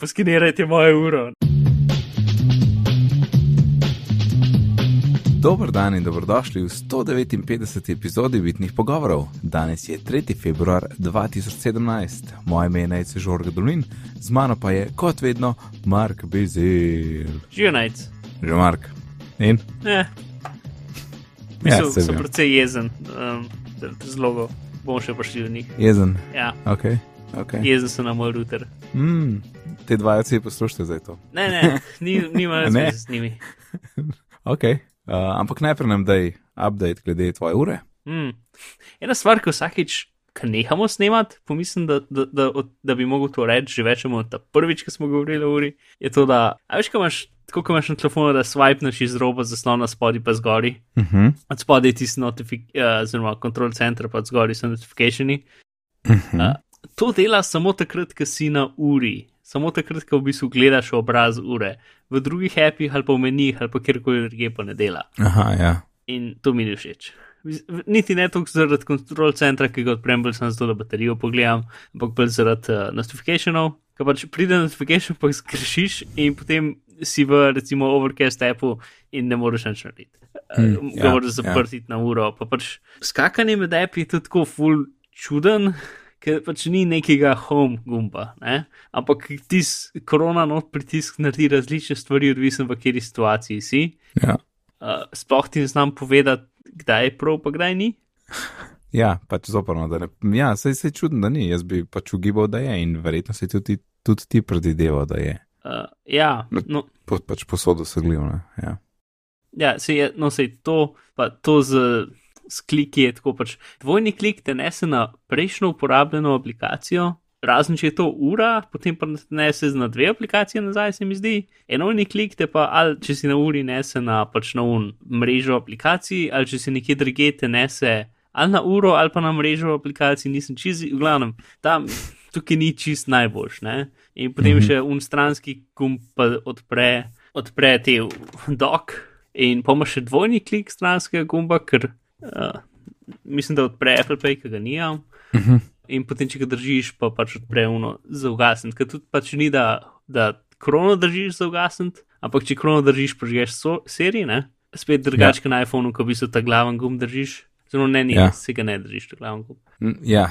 poskenirajte mojo uro. Dober dan in dobrodošli v 159. epizodi Bitnih pogovorov. Danes je 3. februar 2017, moje ime je Najce Žorga Dolin, z mano pa je, kot vedno, Mark Bezel. Živijo najc. Že Mark. In? Ja, Ja, Mislim, saj sem vem. precej jezen, um, zlogo. Bom še prišel do njih. Jezen. Ja, Ok. okay. jezen sem na moj router. Mm, te dva jaci poslušate zdaj to. Ne, ne, ni, nima Ne? zveze z njimi. Ok. Uh, ampak najprej nam daj update glede tvoje ure. Mm. Ena stvar, ki vsakič, ko nehamo snemati, pomislim, da, da, da, da, bi mogel to reči že več od prvič, ko smo govorili o uri. Je to, da, a veš, ko imaš, tako ko imaš na telefonu, da swipneš iz roba zaslon na spodaj pa zgori. Uh -huh. Od spodaj je tisti notifik, uh, oziroma control center, pa zgori so notifikationi. Uh -huh. A, to dela samo takrat, ko si na uri, samo takrat, ko v bistvu gledaš obraz ure. V drugih appih ali pa v menijih ali pa kjerkoli drugje pa ne dela. Aha, ja. In to mi ni všeč. Niti ne toliko zaradi kontrol centra, ki ga odprem, bolj sem zato, da baterijo pogledam, ampak bolj zaradi uh, notifikationov. Ko pač pride notifikation, pa zgrešiš in potem si v recimo overcast appu in ne moreš nič narediti. Mm, Uh, ja, ga moraš zaprti na uro. Pa pač skakanje med appi je tudi tako full čuden. Ker pač ni nekega home gumba, ne? ampak ti korona not pritisk naredi različne stvari, odvisno v kateri situaciji si. ja. Uh, sploh ti ne znam povedati, kdaj je prav, pa kdaj ni. Ja, pač zoprno, da ne. Ja, sej se čudno, da ni. Jaz bi pač ugibal, da je in verjetno si tudi, tudi ti predvideval, da je. Uh, ja, no, Po, pač posodo segljiv, ne. Ja. ja se je, no, sej to, pa to z, z kliki je tako pač. Dvojni klik te nese na prejšnjo uporabljeno aplikacijo, razen če je to ura, potem pa nese na dve aplikacije nazaj, se mi zdi. Enovni klik te pa, ali če si na uri, nese na pač na un mrežo aplikacij, ali če si nekje druge te nese. Ali na uro, ali pa na mrežo aplikacij, nisem čizi, v glavnem, tam tukaj ni čist najboljš. Ne? In potem mm -hmm. še un stranski gumb pa odpre, odpre te dok, in pa imaš še dvojni klik stranskega gumba, ker uh, mislim, da odpre Apple Pay, ki ga nijam. Uh -huh. In potem, če ga držiš, pa pač odpre uno za ugasniti. Ker tudi pač ni, da, da krono držiš za ugasniti, ampak če krono držiš, požgeš so, serij, ne? Spet drugače, ja. na iPhonu, ko bi se ta glaven gumb držiš. Zelo ne, ni, Ja. se ga ne držiš, ta glaven gumb. N- Ja,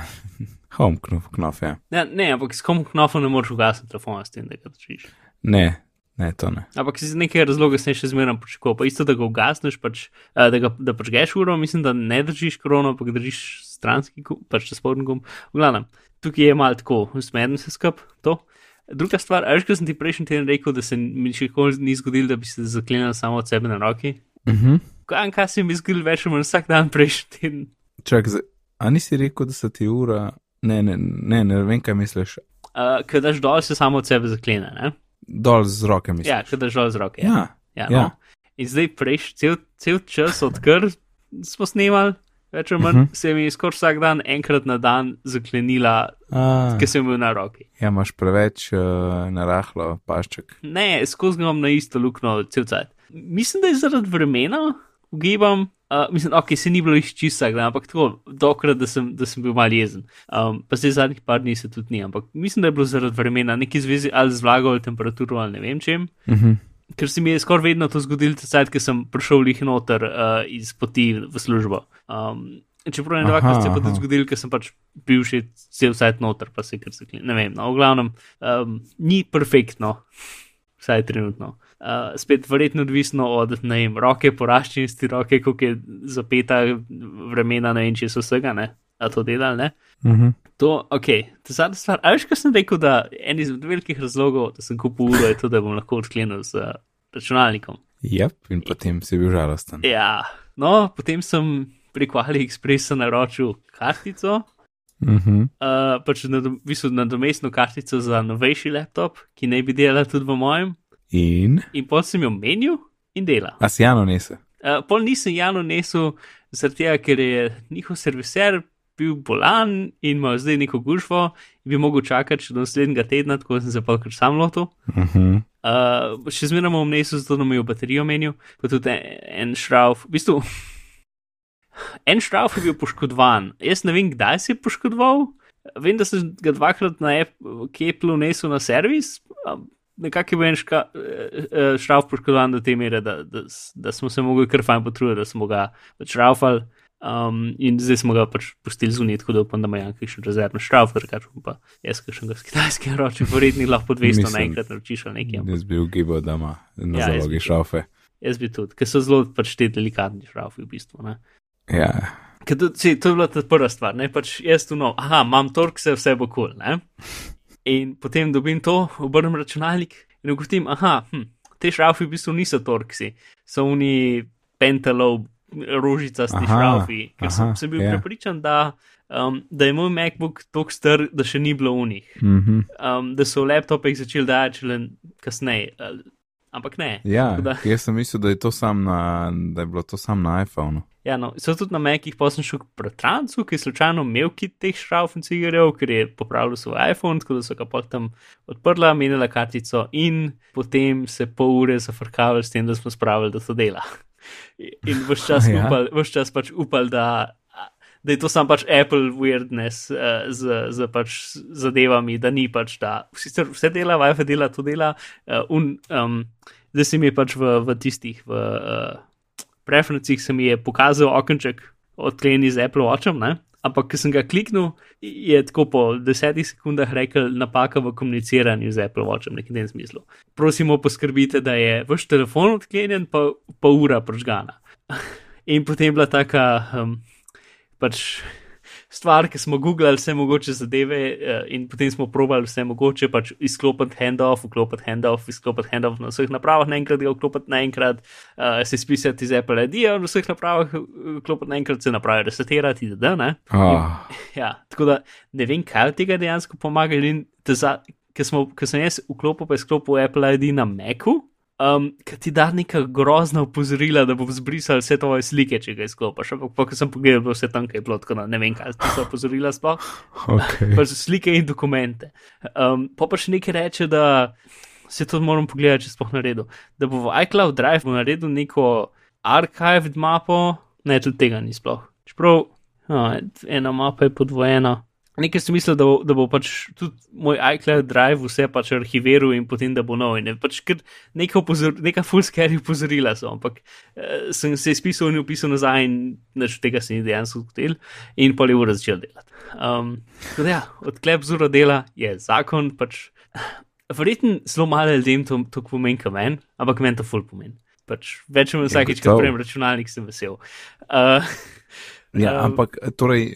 home knof, knof, ja. Ja, ne, ampak s kom knofom ne moreš ugasniti telefona s tem, da ga držiš. Ne, ne, to ne. Ampak iz nekega razloga sem še zmeraj pričakoval. Pa isto, da ga ugasneš, pač, da, ga, da počgeš uro, mislim, da ne držiš krono, ampak držiš stranski, pač spodnji gumb. V glavnem, tukaj je malo tako, usmerjen se skup to. Druga stvar, veš, ko sem ti prejšnji teden rekel, da se mi še nikoli ni zgodilo, da bi se zaklenil samo od sebe na roki. Uh -huh. Kaj, kaj se mi je zgodilo več manj vsak dan prejšnji teden? Čak, a nisi rekel, da se ti ura. Ne, ne, ne, ne vem, kaj misliš. Uh, Ker daš dol, se samo od sebe zaklene. Ne? Dol z roke misliš. Ja, daš dol z roke. ja. Ja, Ja. no. In zdaj prejš, cel, cel čas, odkar smo snemali, več ali manj, uh Mhm. -huh. se mi je skoraj vsak dan, enkrat na dan, zaklenila, A, ker sem imel na roki. ja, imaš preveč uh, narahlo pašček. Ne, skozi ga imam na isto luknjo cel cajt. Mislim, da je zaradi vremena, ugibam, uh, mislim, ok, se ni bilo izčista, ampak tako, dokrat, da sem, da sem bil mal jezen. Um, pa zdaj zadnjih par dni se tudi ni, ampak mislim, da je bilo zaradi vremena, neki zvezi ali z vlago ali temperaturo ali ne vem čem. Uh -huh. ker se mi je skoraj vedno to zgodilo, takrat, ko sem prišel lih noter uh, iz poti v službo. Um, čeprav ne Aha, dvakrat se je pa tudi aha. zgodilo, ker sem pač bil še cel sajt noter, pa se kar zaklenil. Ne vem, no, v glavnem, um, ni perfektno, vsaj trenutno. Uh, spet verjetno odvisno od vem, roke, poraščenosti roke, koliko je zapeta vremena, ne vem, če so vsega, ne, a to delali, ne. Uh -huh. To, ok, ta zadnja stvar. A veš, kaj sem rekel, da en izmed velikih razlogov, da sem kupil uro, je to, da bom lahko odklenil z uh, računalnikom. Yep, in potem si bil žalosten. Ja, no, potem sem preko AliExpressa naročil kartico, Uh -huh. uh, pač nadom- v bistvu nadomestno kartico za novejši laptop, ki naj bi delala tudi v mojem, In, in pol sem jo menil in dela. a si Jano nese. Uh, pol nisem javno nesel, zaradi tega, ker je njihov serviser bil bolan in ima zdaj neko gužvo in bi mogel čakati še do naslednjega tedna, tako sem se pa kar sam lotil. Uh -huh. Uh, še zmeraj bom nesel, zato da mi je baterijo menil, pa tudi en, en šrauf. V bistvu, en šrauf je bil poškodovan. Jaz ne vem, kdaj se je poškodoval. Vem, da sem ga dvakrat na Apple nesel na servis, nekako je bil en ška, uh, šrauf poškodovan do te mere, da, da, da smo se mogli kar fajn potruditi, da smo ga pač šraufali. Um, in zdaj smo ga pač pustili zunit, tako da upam, da ima Janka še rezervno šrauf, drugače pa jaz, ki sem ga s kitajskim ročem, verjetno lahko po 200 naenkrat naročiš ali nekaj. Jaz bi ugibal, da ima na Ja, zalogi šraufe. Jaz bi tudi, ker so zelo pač te delikatni šraufi v bistvu. Ne? Ja. Ker to, sej, to je bila ta prva stvar, ne pač jaz tu no, aha, imam torkse, vse bo kul. Cool, in potem dobim to, obrnem računalnik in ugotovim, aha, hm, te šraufi v bistvu niso torksi, so oni pentalov, rožicasti Aha, šraufi, ker sem, aha, sem bil ja. prepričan, da, um, da je moj MacBook tako star, da še ni bilo v njih. Mhm. Um, da so v laptopih začeli dajati šele kasneje. Ampak ne. Ja, da- jaz sem mislil, da je, to sam na, da je bilo to sam na iPhonu. Ja, no, so tudi na Mekih, pa sem šel k bratrancu, ki je slučajno imel kit teh šrauf in cigarev, ker je popravil svoj iPhone, tako da so ga potem odprla, menila kartico in potem se pol ure zafrkavali s tem, da smo spravili, da to dela. In vse čas, Ja. upal, čas pač upal, da, da je to sam pač Apple weirdness uh, z, z pač zadevami, da ni pač da. Sicer vse dela, Wi-Fi dela, to dela, uh, un, um, zdaj se mi je pač v, v tistih, v uh, preferencih se mi je pokazal okenček odkleni z Apple Watchem, ne? ampak ko sem ga kliknil, je tako po desetih sekundah rekel napaka v komuniciranju z Apple Watchem, nekaj tem smislu. Prosimo, poskrbite, da je vaš telefon odklenjen, pa, pa ura pržgana. In potem je bila taka um, pač stvar, ki smo googlali vse mogoče zadeve uh, in potem smo probali vse mogoče, pač izklopiti handoff, vklopiti handoff, izklopiti handoff na vseh napravah naenkrat, ga vklopiti naenkrat, uh, se spisati iz Apple ID-ja na vseh napravah, uh, vklopiti naenkrat, se naprave resetirati, da ne. Oh, Ja, tako da ne vem, kaj od tega dejansko pomaga. Ker sem jaz vklopil, pa je sklopil Apple ID na Macu, um, ki ti da neka grozna opozorila, da bo zbrisal vse tvoje slike, če ga izklopiš. Ampak, pa, ko sem pogledal, vse tam, kaj je bilo, tako da ne vem, kaj so opozorila sploh. okay. Pač slike in dokumente. Um, pa pa še nekaj reče, da se to moram pogledati, če sploh naredil. Da bo v iCloud Drive naredil neko archived mapo, ne, tudi tega ni sploh. Čeprav oh, ena mapa je podvojena. Nekaj sem mislil, da bo, da bo pač tudi moj iCloud Drive vse pač arhiviral in potem da bo nov. In je pač neka, opozor, neka full scary opozorila so, ampak eh, sem se izpisal in upisal nazaj in nič tega se ni dejansko zgodil in pol je ura začel delati. Um, da ja, odklep z uro dela je zakon, pač verjetno zelo malo ljudem to, to pomeni, kot meni, ampak meni to full pomeni. Pač več ali manj vsakeč, ko odprem računalnik, sem vesel. Uh, Ja, Um, ampak torej,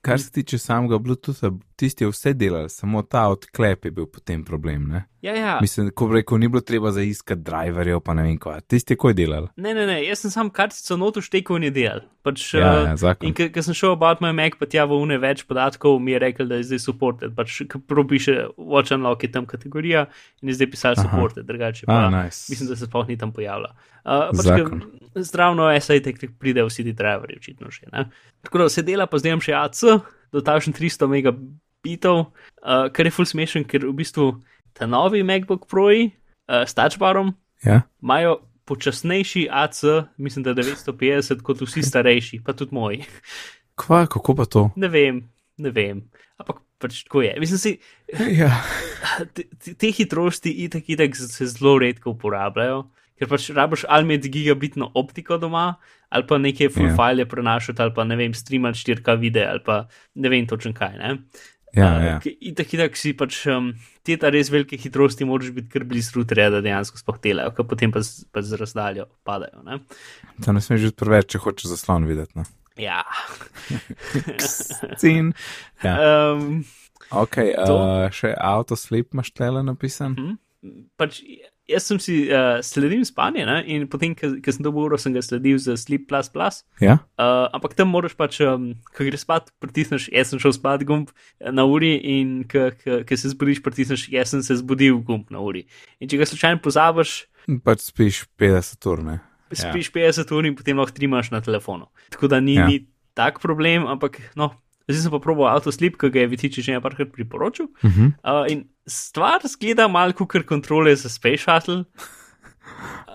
kar se tiče samega Bluetootha, tisti je vse delal, samo ta odklep je bil potem problem. Ne? ja, ja. Mislim, ko rekel, ni bilo treba zaiskati driverjev, pa ne vem kva. Tisti je koj delal. Ne, ne, ne, jaz sem sam kartico noto štekel in je delal. Pač, Ja, eh, ja, zakon. In ker sem šel about my Mac, pa tja v une več podatkov, mi je rekel, da je zdaj supported. Pač, ko prav piše Watch Unlock je tam kategorija in je zdaj pisal supported, drugače pa. nice. Mislim, da se sploh ni tam pojavila. Uh, pač, ker zdravno SAI tek tek pride vsi ti driverji, očitno že. Ne? Tako da se dela, pa zdaj imam še AC, do tašen 300 megabitov, uh, kar je full smešen, ker v bistvu ta novi MacBook Pro-ji uh, s touchbarom Ja? imajo počasnejši AC, mislim, da 950 kot vsi starejši, pa tudi moji. Kva, kako pa to? Ne vem, ne vem. Ampak pač tako je. Mislim, si, Ja, te, te- hitrosti itak, itak se zelo redko uporabljajo, ker pač rabiš ali imeti gigabitno optiko doma, ali pa neke full Ja. yeah. file prenašati, ali pa ne vem, streamati 4K videe, ali pa ne vem točno kaj. Ne? Ja, Uh, ja. Itak, itak si pač um, te ta res velike hitrosti, moraš biti kar blizu routerja, da dejansko sploh delajo, ker potem pa z, pa z razdaljo padajo. Ne? To ne smeš že preveč, če hočeš zaslon videti. No. Ja. Cin. Ja. Um, Ok, To. uh, še autoslip imaš tele napisan. pač jaz sem si uh, sledil spanje ne? in potem, ko sem dobil uro, sem ga sledil za Sleep. Ja? Uh, ampak tam moraš pač, um, ko greš spat, pritisneš, jaz sem šel spat gumb eh, na uri in ko se zbudiš, pritisneš, jaz sem se zbudil gumb na uri. In če ga slučajno pozabiš, Pač spiš 50 ur, ne? spiš 50 ur in potem lahko trimaš na telefonu. Tako da ni, Ja. ja. ni tak problem, ampak no. Zdaj sem pa proval avtoslip, ki ga je Vitiči že enkrat priporočil. Uh -huh. Uh, in stvar zgleda malo kot kontrole za Space Shuttle,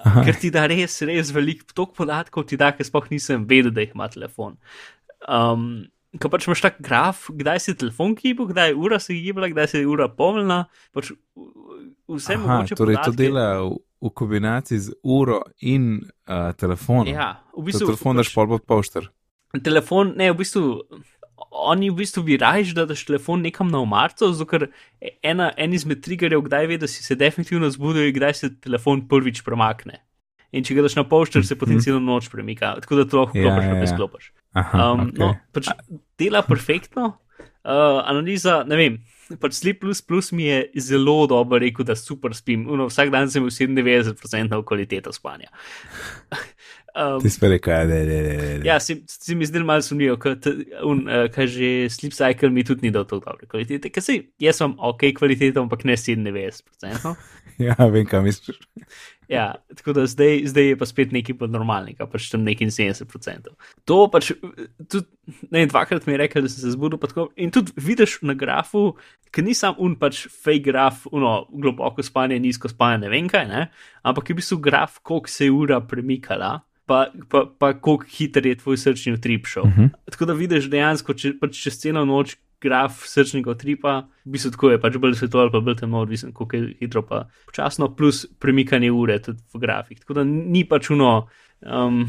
uh, ker ti da res, res veliko tok podatkov, ti da, ker sploh nisem vedel, da jih ima telefon. Um, ko pač imaš tak graf, kdaj si telefon gibal, kdaj je ura se gibala, kdaj se je ura polna, pač vse Aha, mogoče. torej to podatke- dela v, v kombinaciji z uro in uh, telefonom. Ja, v To bistvu. telefon daš pol pod pošter. telefon, ne, v bistvu. Oni v bistvu bi raje, da daš telefon nekam na umarco, zato ker ena, en izmed triggerjev, kdaj ve, da si se definitivno zbudil, je kdaj se telefon prvič premakne. In če ga daš na pošter, se potem celo noč premika, tako da to lahko Ja, klopiš, ja, pa ne ja. sklopiš. Aha, Um, okay. no, pač dela perfektno. Uh, analiza, ne vem, pač Sleep Plus Plus mi je zelo dobro rekel, da super spim. Uno, vsak dan sem imel 97% kvaliteto spanja. Um, Ti si rekel, da je, je. ja, se, se mi zdelo malo sumljivo, ker uh, kaj že Sleep Cycle mi tudi ni dal tako dobre kvalitete. Ker se jaz sem ok kvaliteto, ampak ne 97%. Ja, vem, kaj misliš. Ja, tako da zdaj, zdaj je pa spet nekaj podnormalnega, pač tam nekaj 70%. To pač, tudi, ne vem, dvakrat mi je rekel, da sem se zbudil, pa tako, in tudi vidiš na grafu, ker ni sam un pač fake graf, uno, globoko spanje, nizko spanje, ne vem kaj, ne, ampak je v bistvu graf, koliko se je ura premikala. Pa, pa, pa koliko hiter je tvoj srčni utrip šel. Uh -huh. Tako da vidiš dejansko, če pač čez celo noč graf srčnega utripa, v bistvu tako je, pač bolj svetlo ali pa bolj temno, odvisen, koliko je hitro, pa počasno, plus premikanje ure tudi v grafih. Tako da ni pač uno. Um,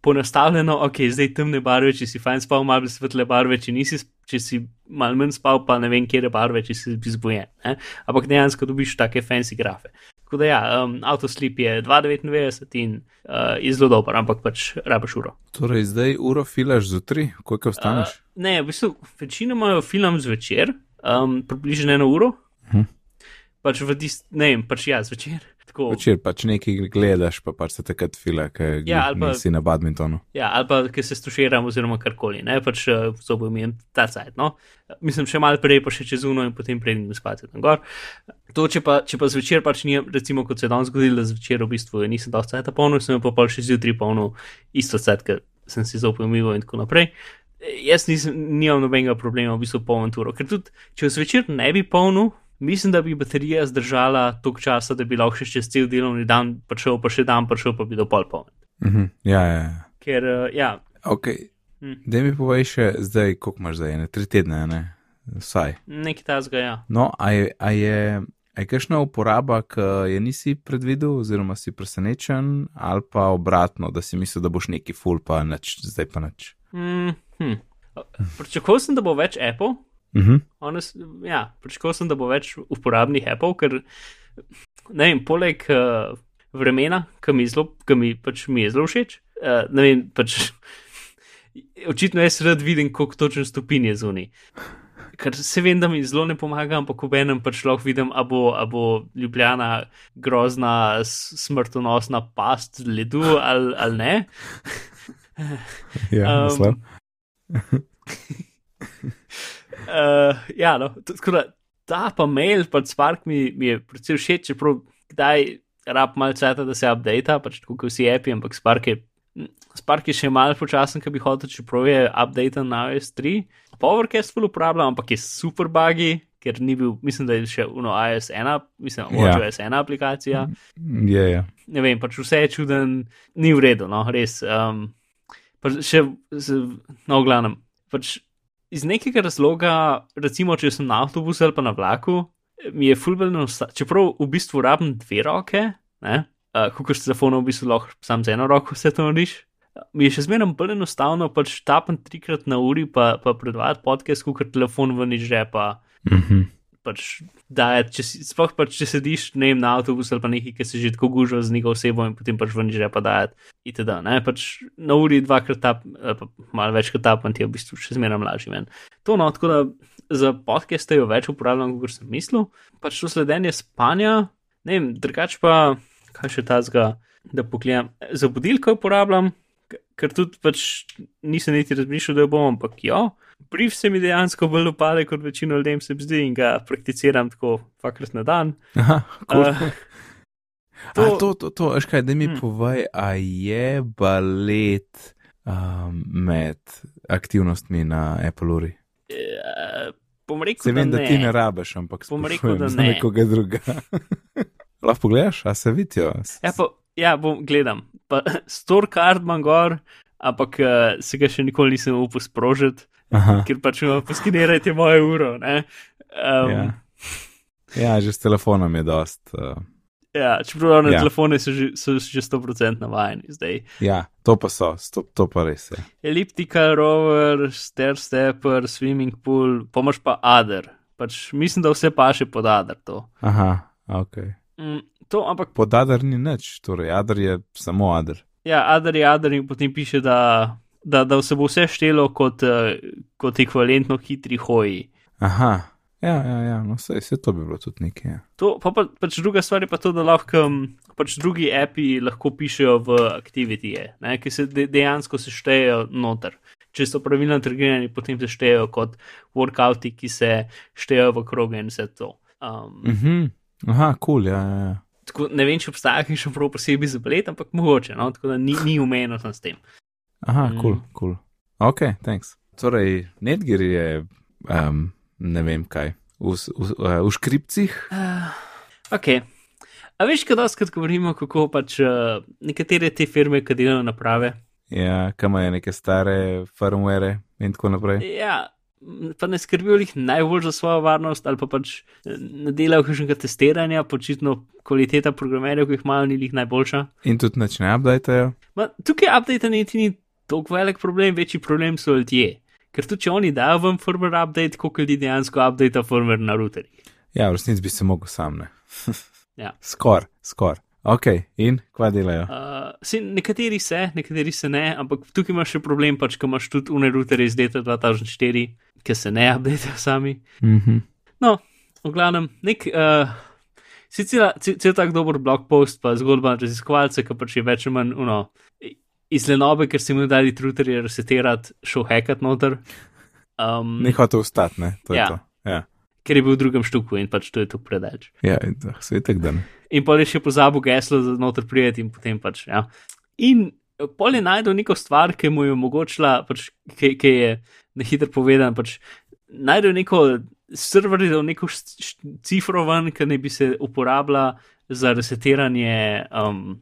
Ponastavljeno, ok, zdaj temne barve, če si fajn spal, malo svetle barve, če nisi, če si malo manj spal, pa ne vem, kje je barve, če si zbujen. Ne? Ampak dejansko dobiš take fancy grafe. Tako da ja, um, autoslip je 2,99 in uh, je zelo dober, ampak pač rabiš uro. Torej, zdaj uro filaš zjutraj, koliko vstaneš? Uh, ne, v bistvu večinoma film zvečer, um, približno eno uro. Hm. Pač v tist, ne vem, pač ja, zvečer. Tako, Večer pač nekaj gledaš, pa pač se takrat fila, ker Ja, pa- si na badmintonu. Ja, ali pa, ker se stuširam, oziroma karkoli, ne pač uh, zobo mi je ta cajt. No? Mislim, še malo prej, pa še čez uno in potem prednji spati tam gor. To, če pa, če pa zvečer pač ni, recimo, kot se je danes zgodilo, da zvečer v bistvu nisem dosti cajta polnil, sem pa pol še zjutraj polnil isto cajt, ker sem si zopet umival in tako naprej. E, Jaz nisem, nimam nobenega problema v bistvu polno turo, ker tudi, če zvečer ne bi polnil, mislim, da bi baterija zdržala toliko časa, da bi lahko še čez cel delovni dan prišel, pa še dan prišel, pa bi do pol poln. Mhm. Ja, ja, ja. Ker, uh, ja, Ok, Hm. da mi povej še zdaj, koliko imaš zdaj, ne tri tedne, ne? Vsaj. nekaj tazga, ja. No, a je, a je, a je kakšna uporaba, ki je nisi predvidel, oziroma si presenečen, ali pa obratno, da si mislil, da boš neki full, pa nič, zdaj pa nič. Mm, hm. Pričakoval sem, da bo več Apple. Mhm. Honest, ja, pričakoval sem, da bo več uporabnih Apple, ker ne vem, poleg uh, vremena, ki mi, zelo, ki mi, pač mi je zelo všeč, uh, ne vem, pač očitno jaz rad vidim, koliko točen stopinj je zunaj. Ker se vem, da mi zelo ne pomaga, ampak ob enem pač lahko vidim, a bo, a bo Ljubljana grozna, smrtonosna past ledu ali, ali ne. Ja, Um. Uh, ja, no, tako da ta pa mail, pa Spark mi, mi je predvsem všeč, čeprav kdaj rab malo ceta, da se updata, pač tako kot vsi api, ampak Spark je, Spark je še malo počasen, ki bi hotel, čeprav je update na iOS 3. Powercast full uporabljam, ampak je super buggy, ker ni bil, mislim, da je še uno iOS 1, mislim, Ja. WatchOS 1 aplikacija. Je, je. ne vem, pač vse je čuden, ni v redu, no, res. Um, pač še, no, v glavnem, pač iz nekega razloga, recimo, če sem na avtobusu ali pa na vlaku, mi je fulbelno, čeprav v bistvu rabim dve roke, ne, uh, kot s telefonom v bistvu lahko sam z eno roko vse to narediš. Mi je še zmeraj bolj enostavno, pač tapen trikrat na uri, pa, pa predvajati podcast, kot telefon ven iz žepa Mhm. Pač dajati, če si, sploh pač, če sediš ne vem, na avtobusu ali pa nekaj, ki se že tako gužva z neko osebo in potem pač ven že pa. Itd. Ne, pač na uri dvakrat tap, pa malo večkrat tapant je v bistvu še zmeraj mlajši men. To no, tako da za podcaste jo več uporabljam, kot sem mislil. Pač to sledenje spanja, ne vem, drugač pa, kaj še tazga, da pogledam, za budilko uporabljam, ker tudi pač nisem niti razmišljal, da jo bom, ampak jo. Brief se mi dejansko bolj upade kot večino ljudem se zdi in ga prakticiram tako dvakrat na dan. Aha, cool. Uh, To, to- a, to, to, to, veš kaj, da mi Hmm. povej, a je balet um, med aktivnostmi na Apple uri. uh, bom rekel, Se vem, da, da ne. ti ne rabiš, ampak Bom rekel, da ne. nekoga druga. Lahko pogledaš, a se vidijo. Ja, pa, ja, bom gledam. Pa, Store card imam gor, ampak uh, se ga še nikoli nisem upal sprožiti, Aha, ker pač ima poskenirajte moje uro. ne. Um, ja. ja, že s telefonom je dost. Uh, ja, čeprav na Ja. telefone so že, so že 100% navajeni zdaj. ja, to pa so, to, to pa res je. Elliptical rover, stair stepper, swimming pool, pomaž pa ader. Pač mislim, da vse paše pod ader to. Aha, ok. Mm, to, ampak Pod adar ni nič, torej adar je samo adar. ja, ader je ader in potem piše, da, da, da se bo vse štelo kot, uh, kot ekvivalentno hitri hoji. Aha, ja, ja, ja no vse, vse to bi bilo tudi nekaj. Ja. To, pa, pa, pač druga stvar je pa to, da lahko pač drugi api lahko pišejo v aktivitije, ki se de, dejansko seštejejo noter. Če so pravilno trgirani, potem se štejejo kot workouti, ki se štejejo v kroge in vse to. Um, Mhm, aha, kul, cool, ja, ja, ja. tako, ne vem, če obstaja še prav posebej za blet, ampak mogoče, no? tako da ni, ni umejeno sem s tem. Aha, Mm. kul, kul. Ok, thanks. Torej, Netgear je, um, ne vem kaj, v, v, v, v škripcih. Uh, ok. A veš, kaj doskrat govorimo, kako pač uh, nekatere te firme, ki delajo naprave, Ja, kam je neke stare firmware in tako naprej. Ja, pa ne skrbijo jih najbolj za svojo varnost, ali pa pač eh, ne delajo kakšnega testiranja, počitno kvaliteta programerjev, ki jih imajo, ni jih najboljša. In tudi nič ne updatejo. Ma, tukaj update niti ni tako velik problem, večji problem so ljudje. Ker tudi če oni dajo vam firmware update, koliko ljudi dejansko update firmware na routerjih. Ja, v resnici bi se mogel sam ne. Ja. Skor, skor. Ok, in kva delajo? Uh, se, nekateri se, nekateri se ne, ampak tukaj imaš še problem, pač, ko imaš tudi une routerje iz leta 2004, ki se ne updatejo sami. Mhm. No, v glavnem, nek. Uh, Sicer cel, cel tak dober blog post, pa zgodba raziskovalca, ki pač je več ali manj uno, iz lenobe, ker si mu dali truterje resetirati, šel hekat noter. Um, Ni hotel ustati, ne? To je Ja. to. Ja, ker je bil v drugem štuku in pač to je to predaleč. ja svetek dan. In pol je še pozabil geslo za noter prijeti in potem pač. Ja. In pol je najdel neko stvar, ki mu je omogočila, pač, ki, ki je na hitro povedan, pač najdel neko server, neko cifro ven, ki naj bi se uporabila za resetiranje um,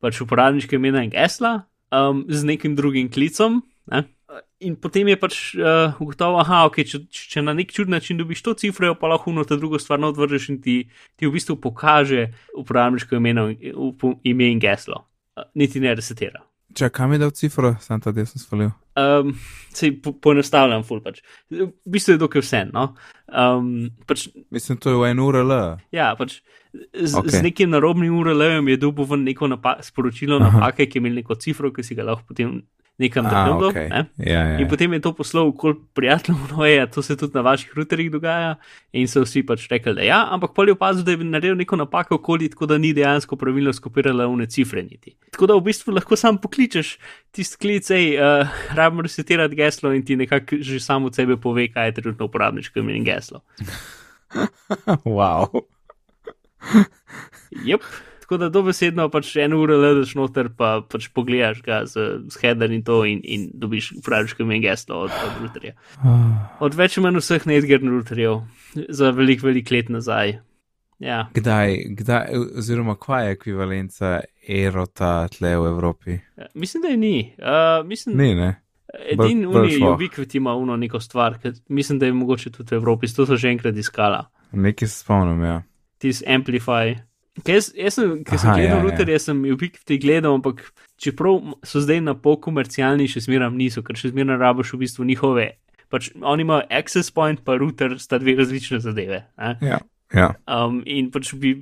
pač uporabniške imena in gesla um, z nekim drugim klicom. Ne? In potem je pač uh, ugotovil, da okay, če, če na nek čudni način dobiš to cifro, pa lahko na ta drugo stvar odvržeš in ti, ti v bistvu pokaže uporabniško ime, ime in geslo. Uh, niti ne resetira. Če kam je dal cifro, sem ta del sem svalil. Um, se po, poenostavljam, ful pač. V bistvu je dokaj vse. No? Um, pač, Mislim, to je v en URL. ja, pač z, Ok. okay. z nekim narobnim URL-jem je dobil ven neko napa sporočilo Aha. napake, ki je imel neko cifro, ki si ga lahko potem nekam A, downloadal. ok. ne. Ja, ja. In ja. potem je to poslal kol prijateljem, no je, to se tudi na vaših routerjih dogaja. In so vsi pač rekli, da ja, ampak pol je opazil, da je naredil neko napako okoli, tako da ni dejansko pravilno skopirala une cifre niti. Tako da v bistvu lahko sam pokličeš tisti klic, hej, uh, rabim resetirati geslo in ti nekako že samo od sebe pove, kaj je trenutno uporabniško ime in geslo. wow. Jep. Tako da dobesedno pač en uro ledaš noter, pa pač pogledaš ga z, z header in to in, in dobiš uporabniško ime in geslo od, od routerja. Od več ali manj vseh Nedger routerjev za velik, velik let nazaj. Ja. Kdaj, kdaj, oziroma kva je ekvivalenca erota tle v Evropi? Ja, Mislim, da je ni. Uh, mislim, Ni, ne? edin bolj- bolj Uni šlo. Ubiquit ima uno neko stvar, ki mislim, da je mogoče tudi v Evropi, to so že enkrat iskala. Nekaj se spomnim, ja. Tis Amplify. Kaj Jaz, jaz sem, ki sem Aha, gledal ja, ja. routerje, sem Ubiquiti gledal, ampak čeprav so zdaj na pol komercialni, še zmeram niso, ker še zmeram rabiš v bistvu njihove. Pač oni imajo access point, pa router sta dve različne zadeve. Ne? Ja, ja. Um, in pač bi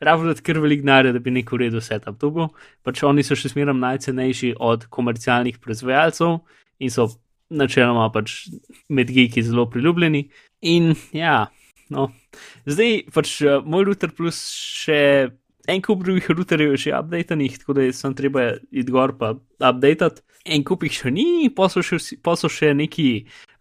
rabili dati kar velik denar, da bi nek uredil setup. To bo, pač oni so še zmeraj najcenejši od komercialnih proizvajalcev in so načeloma pač med geeki zelo priljubljeni. In ja, no, zdaj pač uh, moj router plus še en kup drugih routerjev je še updatenih, tako da je sem treba iti gor pa updatati. En kup jih še ni, pa so še, pa so še neki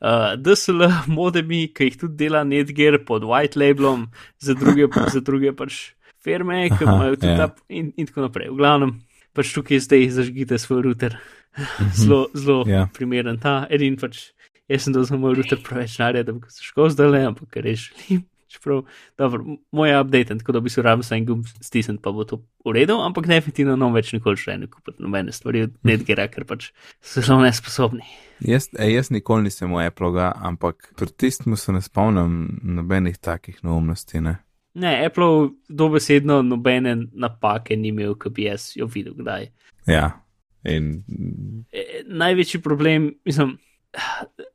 uh, DSL modemi, ki jih tudi dela Netgear pod white labelom za druge, za druge pač firme, ki imajo tudi ja. ta in, in tako naprej. V glavnem, pač tukaj zdaj zažgite svoj router. Zelo, zelo Ja. primeren ta. Edin pač, jaz sem dal za moj router preveč narja, da bi zašel zdaj le, ampak res želim. Čeprav, dobro, moj je update, tako da bi se rabim sam gumb stisniti, pa bo to uredil, ampak definitivno ne bom več nikoli še ne kupiti nobene stvari od Nedgera, ker pač so zelo nesposobni. Jaz, e, jaz nikoli nisem v Apple, ampak pri tistem se ne spomnim nobenih takih neumnosti. Ne? Ne, Apple dobesedno nobene napake ni imel, ki bi jaz jo videl kdaj. Ja. In... E, največji problem, mislim,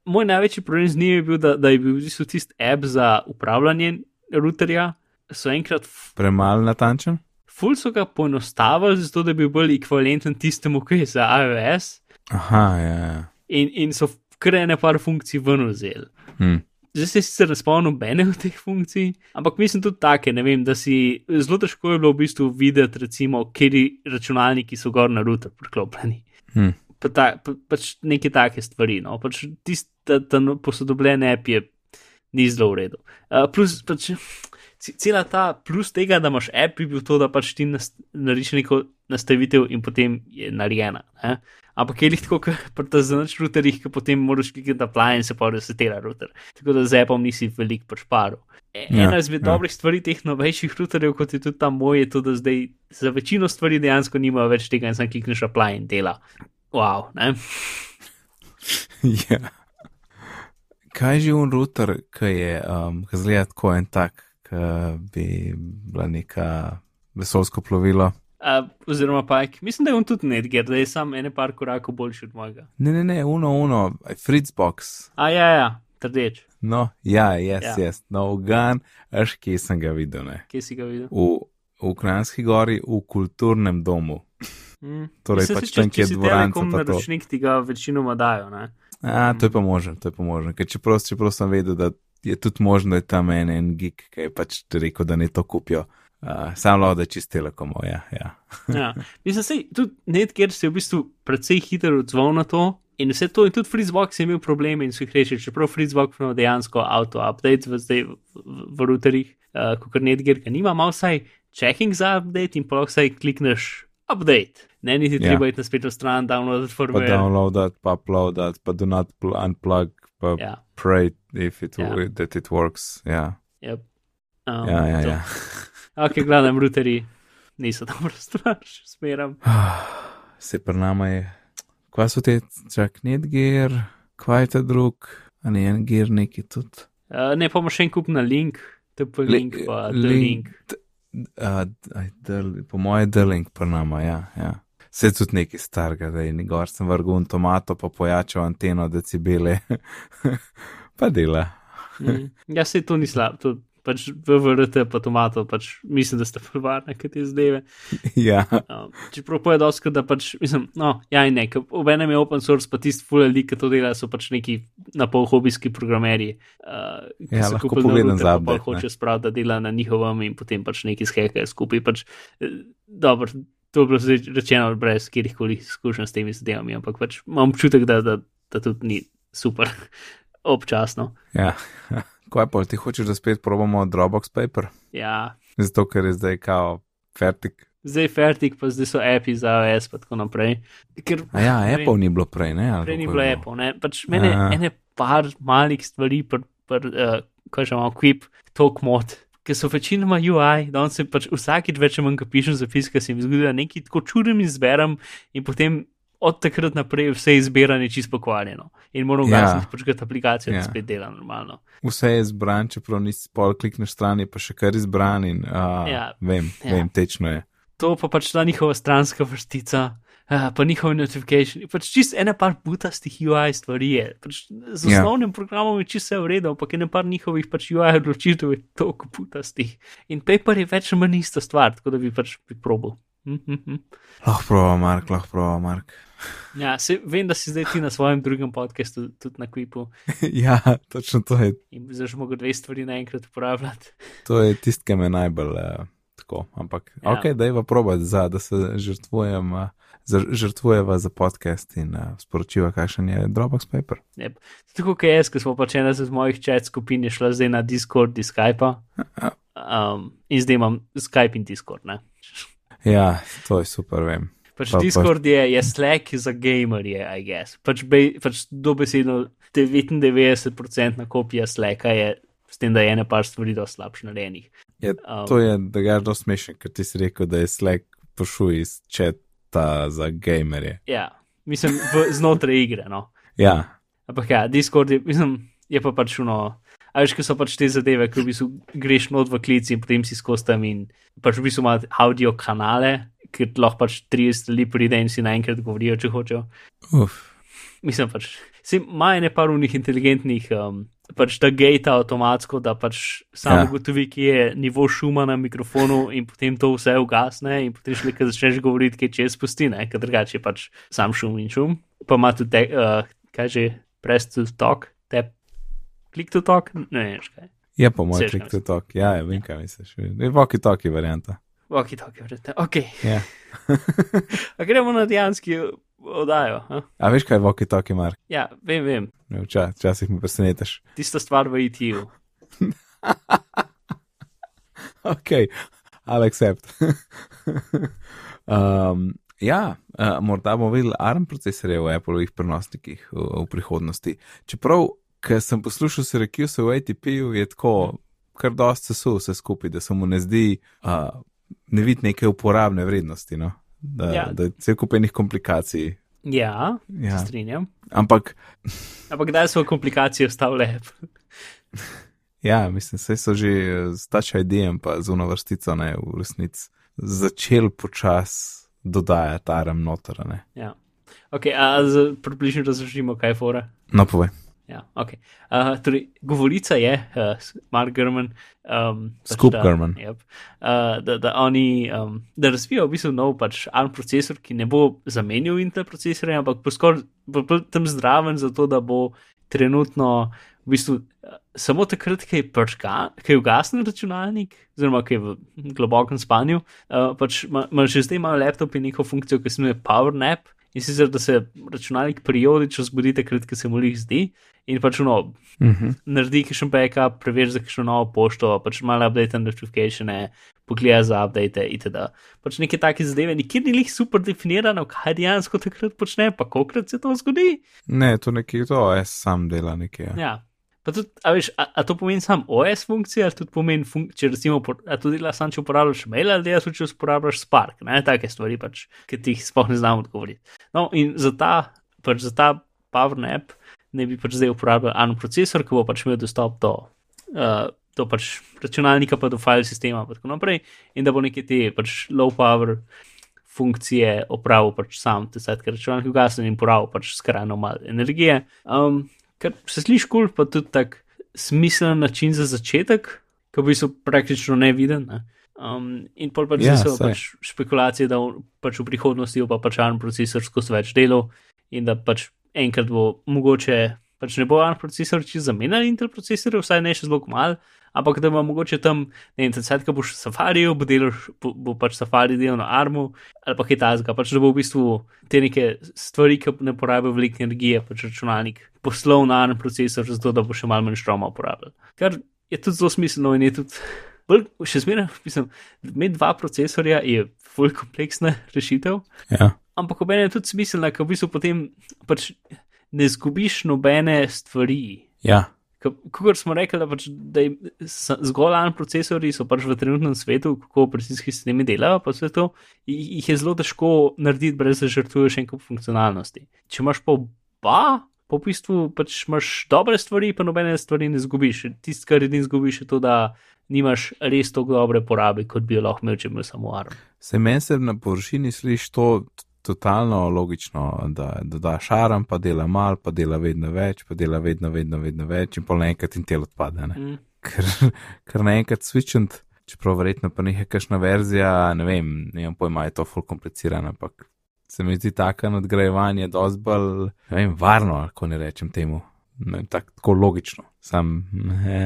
moj največji problem z njim je bil, da, da je bil v bistvu tisti app za upravljanje routerja, so enkrat. Premalo natančen? Ful so ga poenostavili, zato da bi bil bolj ekvivalenten tistemu, ki je za iOS. Aha, ja. ja. In, in so krene par funkcij ven vzeli. Hmm. Zdaj se sicer ne spomnim nobene od teh funkcij, ampak mislim tudi take, ne vem, da si zelo težko je bilo v bistvu videti, recimo, kje računalniki so gor na router priklopljeni. Hmm pa ta, pa, pač neke take stvari. No? Pač Tista ta posodobljen app je ni zelo v redu. Uh, plus, pač, cela ta plus tega, da imaš app, bi bil to, da pač ti narediš neko nastavitev in potem je narejena. Ne? Ampak je jih tako, kot pri zanač routerjih, ki potem moraš klikati apply in se pa resetira router. Tako da z appom nisi velik pač paru. E, ja, ena izmed ja. dobrih stvari teh novejših routerjev, kot je tudi ta moj, je to, da zdaj za večino stvari dejansko nima več tega in sam klikneš apply in dela wow. ja. Kaj je že un router, ki je um, zgleda tako en tak, ki bi bila neka vesolsko plovilo? Uh, oziroma, pajk. mislim, da je on tudi Nedger, da je sam ene par korakov boljši od mojega. Ne, ne, ne, uno, uno, Fritzbox. A ja, ja, trdeč. No, ja, jaz, ja. jaz, no, gan, až kje sem ga videl, ne. Kje si ga videl? V, v Kranjski gori, v kulturnem domu. Mm. Torej, Mislim, pač tam, kjer je dvorana. Kot naročnik ti ga večinoma dajo. Ne? A, to je pa možno, to je pa možno. Ker čeprav, čeprav sem vedel, da je tudi možno, da je tam en, en gig, ki je pač rekel, da ne to kupijo. Uh, Sam lahko da čist telekomo, ja. ja. ja. Mislim, je tudi net, ker se je v bistvu precej hitro odzval na to. In vse to, in tudi Fritzbox je imel probleme in so jih rešili, čeprav Fritzbox ima dejansko auto-update v, v, v, v routerjih, uh, kot netgear, ki nima, ima vsaj checking za update in pa vsaj klikneš update. Ne, niti ja. treba iti na spletno stran, downloadati firmware. Pa downloadati, pa uploadati, pa do not unplug, pa ja. pray if it, ja. that it works. Ja, yep. um, ja, ja. ja. ok, gledam, routeri niso dobro stvar, še smeram. Se pri nama je, kva so te, čak netgear, kva je ta drug, a ne en gear neki tudi. Uh, ne, pa še en kup na link, te pa link, pa link. link. Uh, po mojem, deling pa nama, ja. ja. Se tudi neki starega, da je gor sem vrgul in tomato, pa pojačal anteno decibele, pa dela. mm. Ja, se to ni slabo, to pač VVRT pa tomato, pač mislim, da ste prvarne, kaj te zdaj. ja. Um, čeprav poje dosko, da pač, mislim, no, ja in ne, ob enem je open source, pa tisti fulali, ki to dela, so pač neki na pol hobijski programerji. Uh, ja, lahko pogledam za to. Pa hoče spraviti, da dela na njihovem in potem pač neki skekajo skupaj. Pač, eh, dobro, to je bilo rečeno brez kjerkoli izkušenj s temi zadevami, ampak pač imam občutek, da, da, da tudi ni super občasno. Ja. Kaj pa ti hočeš, da spet probamo Dropbox Paper? Ja. Zato, ker je zdaj kao fertik. Zdaj je fertik, pa zdaj so api za OS, pa tako naprej. Ker, A ja, ne, Apple ni bilo prej, ne? Prej ni bilo Apple, ne. Pač mene ene par malih stvari, pr, pr, uh, kaj že imamo, Quip, Talk Mod, ki so večinoma UI, da on se pač vsakič več manj pišem zapis, ker se mi zgodi, da nekaj tako čudem izberem in potem od takrat naprej vse izbiranje čisto pokvarjeno in moram ja. gasiti, počkati aplikacijo, da ja. spet dela normalno. Vse je izbran, čeprav nisi pol klikneš stran, pa še kar izbran in uh, ja. vem, ja. vem, tečno je. To pa pač ta njihova stranska vrstica. Uh, pa njihovi notifikacije, pač čist ena par putastih UI stvari je. Pač z ja. osnovnim yeah. programom je čisto vse v redu, ampak ena par njihovih pač UI odločitev je toliko putastih. In paper je več manj ista stvar, tako da bi pač priprobil. Lahko prova, Mark, lahko prova, Mark. Ja, se, vem, da si zdaj ti na svojem drugem podkastu, tudi na Kvipu. ja, točno to je. In zdaj mogel dve stvari naenkrat uporabljati. to je tisto, kar me najbolj uh, tako. Ampak, ja. ok, da je pa probati, za, da se žrtvujem. Uh, Žrtvujeva za podcast in uh, sporočiva, kakšen je Dropbox Paper. Yep. Tako kot jaz, ki smo pač ena z mojih čet skupin, je šla zdaj na Discord in Skype. Um, in zdaj imam Skype in Discord. Ne? Ja, to je super, vem. Pač pa, Discord je, je Slack za gamerje, I guess. Pač, be, pač dobesedno 99% kopija Slacka je s tem, da je ena par stvari dosti slabše narejenih. Ja, Um, to je, da ga je zelo smešen, ker ti si rekel, da je Slack pošul iz četa za gamerje. Ja, mislim, v, znotraj igre. No. Ja, Ampak ja, Discord je, mislim, je pa pač uno. A veš, ki so pač te zadeve, ki v bistvu greš not v klici in potem si skozi tam in pač v bistvu imaš audio kanale, ker lahko pač 30 ljudi pride in si naenkrat govorijo, če hočejo. uf. Mislim pač, se ima ene par unih inteligentnih, um, pač da gate avtomatsko, da pač samo Ja. ugotovi, kje je nivo šuma na mikrofonu in potem to vse ugasne in potem šele, ko začneš govoriti, kaj če spusti, ne, ker drugače je pač sam šum in šum. Pa ima tudi, te, uh, kaj že, press to talk, tap, click to talk, ne vem, kaj. Je pa moj Seš, kaj klik to tok. Ja, ja, vem, kaj misliš. Je voki toki varianta. Ok, tako je, vrete. Ok, Ja. a gremo na dejanski oddajo. A? A veš, kaj je voki toki, Mark? Ja, vem, vem, Včasih včasih me presenetiš. tista stvar v ITU. Ok, I'll accept. um, ja, uh, morda bomo videli ARM procesorje v Appleovih prenosnikih v, v prihodnosti. Čeprav, ker sem poslušal Syracuse v ATP-ju, je tako kar dosti sesul vse skupaj, da se mu ne zdi, uh, ne vidi neke uporabne vrednosti, no? da, Ja. da je cel kup enih komplikacij. Ja, Ja. ja. strinjam. Ampak, Ampak kdaj so komplikacije ostale? ja, mislim, vse so že s Touch ID-jem pa z unovrstico, ne v resnici, začel počas dodajati ARM noter. Ja. Okay, a z, približno razložimo, kaj je fora. No, povej. Ja, okay. uh, torej, govorica je, uh, Mark Gurman, um, Scoop da, Gurman. Yep, uh, da, da oni um, da razvijajo v bistvu nov pač ARM procesor, ki ne bo zamenjal Intel procesorja, ampak bo skoraj tam zdraven, zato da bo trenutno v bistvu samo takrat, ko je, prčka, ko je ugasnen računalnik, oziroma ko je v globokem spanju, uh, pač ima ima že zdaj ima laptop in neko funkcijo, ki se imenuje Power Nap. In sicer, da se računalnik periodično zbudi takrat, ko se mu jih zdi, in pač no, Uh -huh. naredi kakšen backup, preveri za kakšno novo pošto, pač malo update notifikatione, pogleda za update itd. Pač neke take zadeve, nikjer ni jih super definirano, kaj dejansko takrat počne, pa kolikrat se to zgodi. Ne, to nekje to, jaz sam dela nekje. Ja. Ja. Pa tudi, a, veš, a, a to pomeni sam OS funkcija, ali tudi pomeni, funk če recimo, a to dela sam, če uporabljaš mail ali dejansko, če uporabljaš Spark, ne, take stvari pač, ki ti jih sploh ne znam odgovoriti. No, in za ta, pač za ta PowerNap ne bi pač zdaj uporabljal ARM procesor, ki bo pač imel dostop do, uh, do pač računalnika, pa do file sistema in tako naprej, in da bo neke te pač low power funkcije opravil pač sam, te sedke računalnik ugasnil in porabil pač skrajno malo energije. Um, kar se sliši kul, cool, pa tudi tak smiselen način za začetek, ki v bistvu praktično neviden. Ne? Um, in pol pač Ja, so pač špekulacije, da pač v prihodnosti bo pa pač ARM procesor skozi več delov in da pač enkrat bo mogoče, pač ne bo ARM procesor čisto zamenjal Intel procesorje, vsaj ne še zelo malo, ampak da bo mogoče tam, ne vem, sedaj, ko boš safaril, bo, bo, bo pač safari delal na ARMu ali pa kaj tasga, pač da bo v bistvu te neke stvari, ki ne porabijo veliko energije, pač računalnik poslal na ARM procesor, zato da bo še malo manj štroma uporabljal. Kar je tudi zelo smiselno in je tudi. Bolj, še zmeraj, mislim, imeti dva procesorja je fulj kompleksna rešitev, Ja. ampak obenem je tudi smiselna, ker v bistvu potem pač ne zgubiš nobene stvari. ja. Kot smo rekli, da, pač, da zgolj en procesori so pač v trenutnem svetu, kako operacijski sistemi delajo, vse to, jih je zelo težko narediti, brez da žrtvuješ en kup funkcionalnosti. Če imaš pa oba, pa v bistvu pač imaš dobre stvari, pa nobene stvari ne zgubiš. Tisto, kar edin zgubiš, je to, da nimaš res tako dobre porabe, kot bi jo lahko imel, če bi imel samo ARM. Se meni se na površini sliši to totalno logično, da dodaš aram, pa dela mal, pa dela vedno več, pa dela vedno, vedno, vedno več in pol naenkrat in tel odpade. Ne? Mm. Ker, ker naenkrat switchant, čeprav verjetno pa nekaj kakšna verzija, ne vem, ne vem pojma, je to ful komplicirano, ampak se mi zdi tako nadgrajevanje dosti bolj, ne vem, varno, ko ne rečem temu. Ne, tak, tako logično. Sam, ne,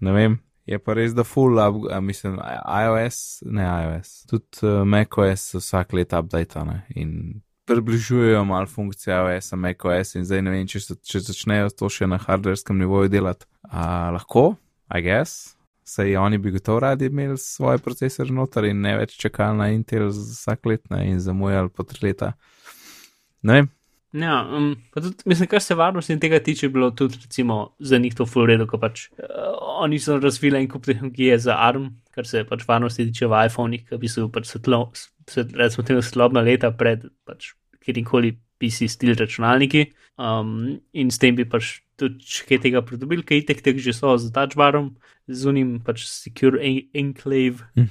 ne vem. Je pa res, da full, up, a, mislim, iOS, ne iOS, tudi uh, macOS vsak let update in približujejo malo funkcije iOS, macOS in zdaj ne vem, če, se- če začnejo to še na hardverskem nivoju delati. A, lahko, I guess, saj oni bi gotovo radi imeli svoje procesore noter in ne več čakali na Intel vsak let ne, in zamujali po tri leta. Ne vem, Ja, um, tudi, mislim, kar se varnosti in tega tiče, bilo tudi recimo, za njih to full redo, ko pač uh, oni so razvili en kup tehnologije za ARM, kar se pač varnosti tiče v iPhonih, ki bi so pač svetlo, svet, recimo temu slobna leta pred pač kjerkoli PC stil računalniki um, in s tem bi pač tudi kaj tega pridobili, kaj itek teh že so z touch barom, z unim pač secure en enclave. Mm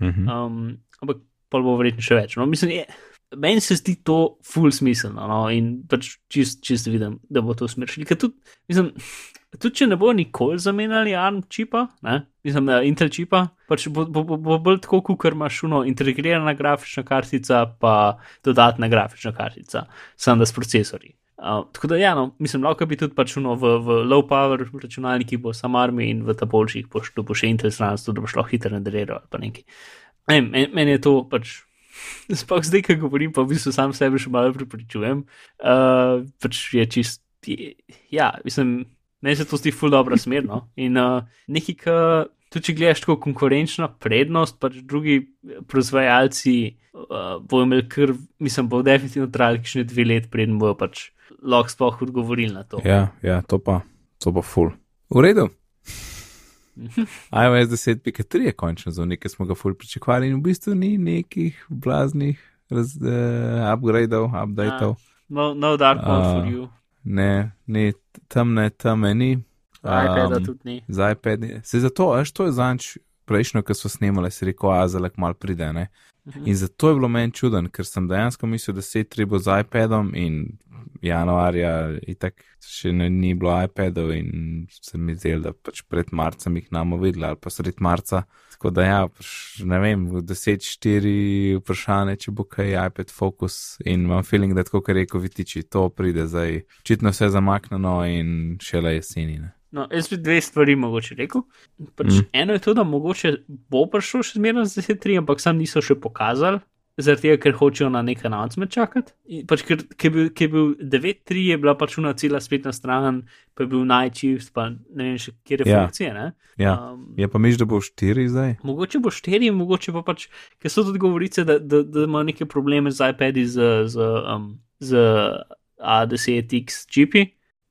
-hmm. Um, ampak pa bo verjetno še več. No, mislim, je, meni se zdi to full smiselno no, in pač čist, čist vidim, da bo to smer šli. Tudi, mislim, tudi če ne bo nikoli zamenjali ARM čipa, ne, mislim, da Intel čipa, pač bo, bo, bo, bo bolj tako, kot imaš uno integrirana grafična kartica, pa dodatna grafična kartica, samo da s procesori. Uh, tako da, ja, no, mislim, lahko bi tudi pač uno v, v low power računalnikih bo sam armi in v ta boljših boš to bo še Intel stran, da boš lahko hitro nadaljeval ali pa nekaj. Meni men je to pač, sploh zdaj, ko govorim, pa v bistvu sam sebe še malo pripričujem. Uh, pač je čist, je, ja, mislim, meni se to zdi ful dobro smerno. In uh, nekaj, kar tudi če gledaš tako konkurenčno prednost, pač drugi proizvajalci uh, bodo imeli kar, mislim, bo definitivno trajali še dve let, preden bojo pač lahko sploh odgovorili na to. Ja, ja, to pa, to pa full. V redu. iOS 10.3 je končno za nekaj, smo ga ful pričakovali in v bistvu ni nekih blaznih raz, uh, upgradeov, updateov. No, no dark mode uh, for you. Ne, ne, tam ne, tam ni. iPad tudi ni. Za iPad je. Se zato, veš, to je zanč prejšnjo, ko so snemali, se reko, azalek mal pride, ne. In zato je bilo meni čuden, ker sem dejansko mislil, da se je treba z iPadom in januarja itak še ne, ni bilo iPadov in se mi zdelo, da pač pred marcem jih namo videli ali pa sred marca. Tako da ja, pač, ne vem, v 10-4 vprašanje, če bo kaj iPad Focus in imam feeling, da tako, kar reko vitiči, to pride zdaj, čitno vse zamaknjeno in šele jeseni. Ne. No, jaz bi dve stvari mogoče rekel. Pač mm. Eno je to, da mogoče bo prišel še zmeraj z 10-3, ampak sam niso še pokazali, zaradi tega, ker hočejo na nek announcement čakati. Pač, ker je bil, bil 9-3, je bila pač una cela spletna stran, pa je bil najčivst, pa ne vem še, kje je ja. funkcija. Ne? Ja. Um, je pa miš, da bo 4 zdaj? Mogoče bo 4, mogoče pa pač, ker so tudi govorice, da, da, da imajo neke probleme z iPadi, z, z, um, z A10X čipi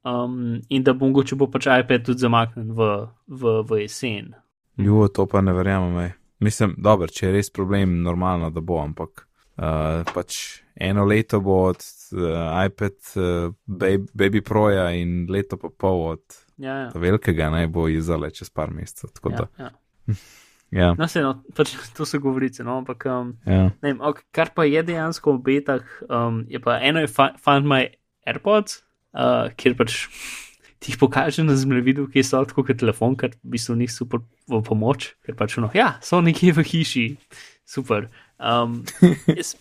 um, in da bo mogoče bo pač iPad tudi zamaknjen v, v, v jesen. Ljubo, to pa ne verjamem. Mislim, dobro, če je res problem, normalno, da bo, ampak uh, pač eno leto bo od uh, iPad uh, baby, baby Proja in leto pa pol od ja, ja. velikega naj bo izdale čez par mesecev. Ja, ja. ja. No, se, no, pač, to so govorice, no, ampak um, ja. vem, okay, kar pa je dejansko v betah, um, je pa eno je Find My AirPods uh, kjer pač ti jih pokaže na zemljevidu, ki so tako kot telefon, ker v bistvu njih super v pomoč, ker pač no, ja, so nekje v hiši, super. Um, jaz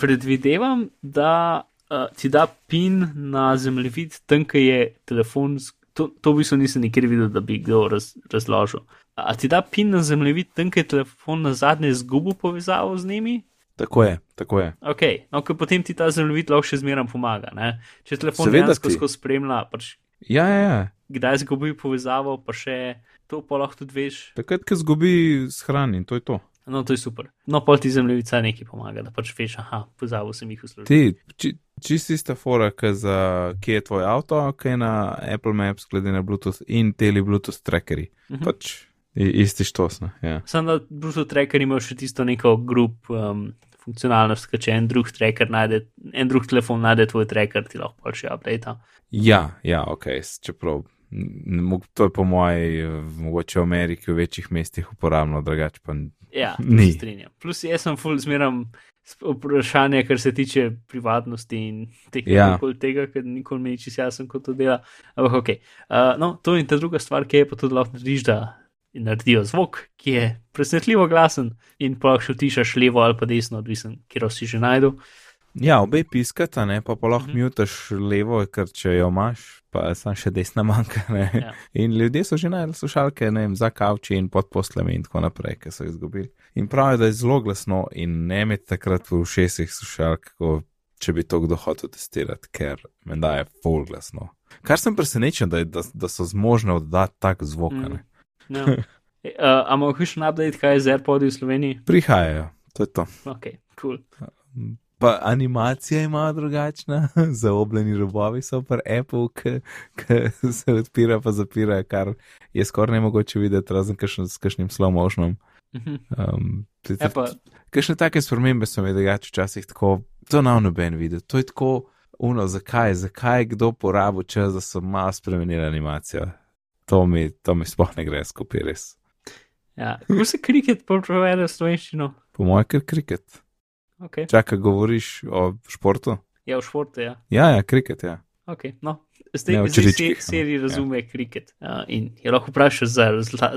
predvidevam, da uh, ti da pin na zemljevid, tam, ki je telefon. To, to v bistvu nisem nikjer videl, da bi kdo raz, razložil. A ti da pin na zemljevid, tam, ki je telefon na zadnje izgubil povezavo z njimi, Tako je, tako je. Okay. No, potem ti ta zemljevid lahko še zmeraj pomaga. Ne? Če telefon dejansko spremlja, pač, ja, ja, ja. kdaj zgubi povezavo, pa še to pa lahko tudi veš. Takrat, ko zgubi shrani, to je to. No, to je super. No, pol ti zemljevica nekaj pomaga, da pač veš, aha, povezavo sem jih uslužil. Ti, či, čisti sta fora, za, kje je tvoj avto, kaj je na Apple Maps, glede na Bluetooth in teli Bluetooth trackerji. Uh mhm. -huh. pač, Isti štosno. Ja. Sam da Bluetooth tracker ima še tisto neko grup um, funkcionalnost, če en drug tracker najde, en drug telefon najde tvoj tracker, ti lahko še update. Ja, ja, ok, čeprav. To je po moji, mogoče v Ameriki, v večjih mestih uporabno, drugače pa ja, ni. Strinjam. Plus, jaz sem full zmeram vprašanje, kar se tiče privatnosti in ja. tega, ker nikoli mi ni čisto jasno, kako to dela. Ampak ok. Uh, no, to in ta druga stvar, ki je pa tudi lahko narediš, da in naredijo zvok, ki je presenetljivo glasen, in pa še tišaš levo ali pa desno, odvisen, kjer si že najdu. Ja, obe piskata, ne, pa pa lahko mm -hmm. mutaš levo, ker če jo imaš, pa sam še desna manjka. Ja. In ljudje so že najdel slušalke, ne vem, za kavči in pod poslemi in tako naprej, ker so izgubili. In pravijo, da je zelo glasno in ne imeti takrat v ušesih slušalk, če bi to kdo hotel testirati, ker menda je full glasno. Kar sem presenečen, da, da, da so zmožni oddati tak zvok. Mm -hmm. No. Uh, Ampak, hočeš update, kaj je z AirPods v Sloveniji? Prihajajo, to je to. Ok, cool. Pa animacija ima drugačna, zaobljeni robovi so pa Apple, ki se odpira pa zapira, kar je skoraj ne mogoče videti, razen s kakšnim slow motionom. Um, Kakšne take spremembe so mi drugače včasih tako, to na noben videl, to je tako uno, zakaj, zakaj kdo porabi čas, da so malo spremenili animacijo. To mi, to mi sploh ne gre skupaj res. Ja, kako se kriket prevede v slovenščino? Po mojem, ker kriket. Okay. Čakaj, govoriš o športu? Ja, v športu, ja. Ja, ja, kriket, ja. Okay, no. Zdaj, zdaj se seri razume ja. kriket uh, in je lahko vprašal za,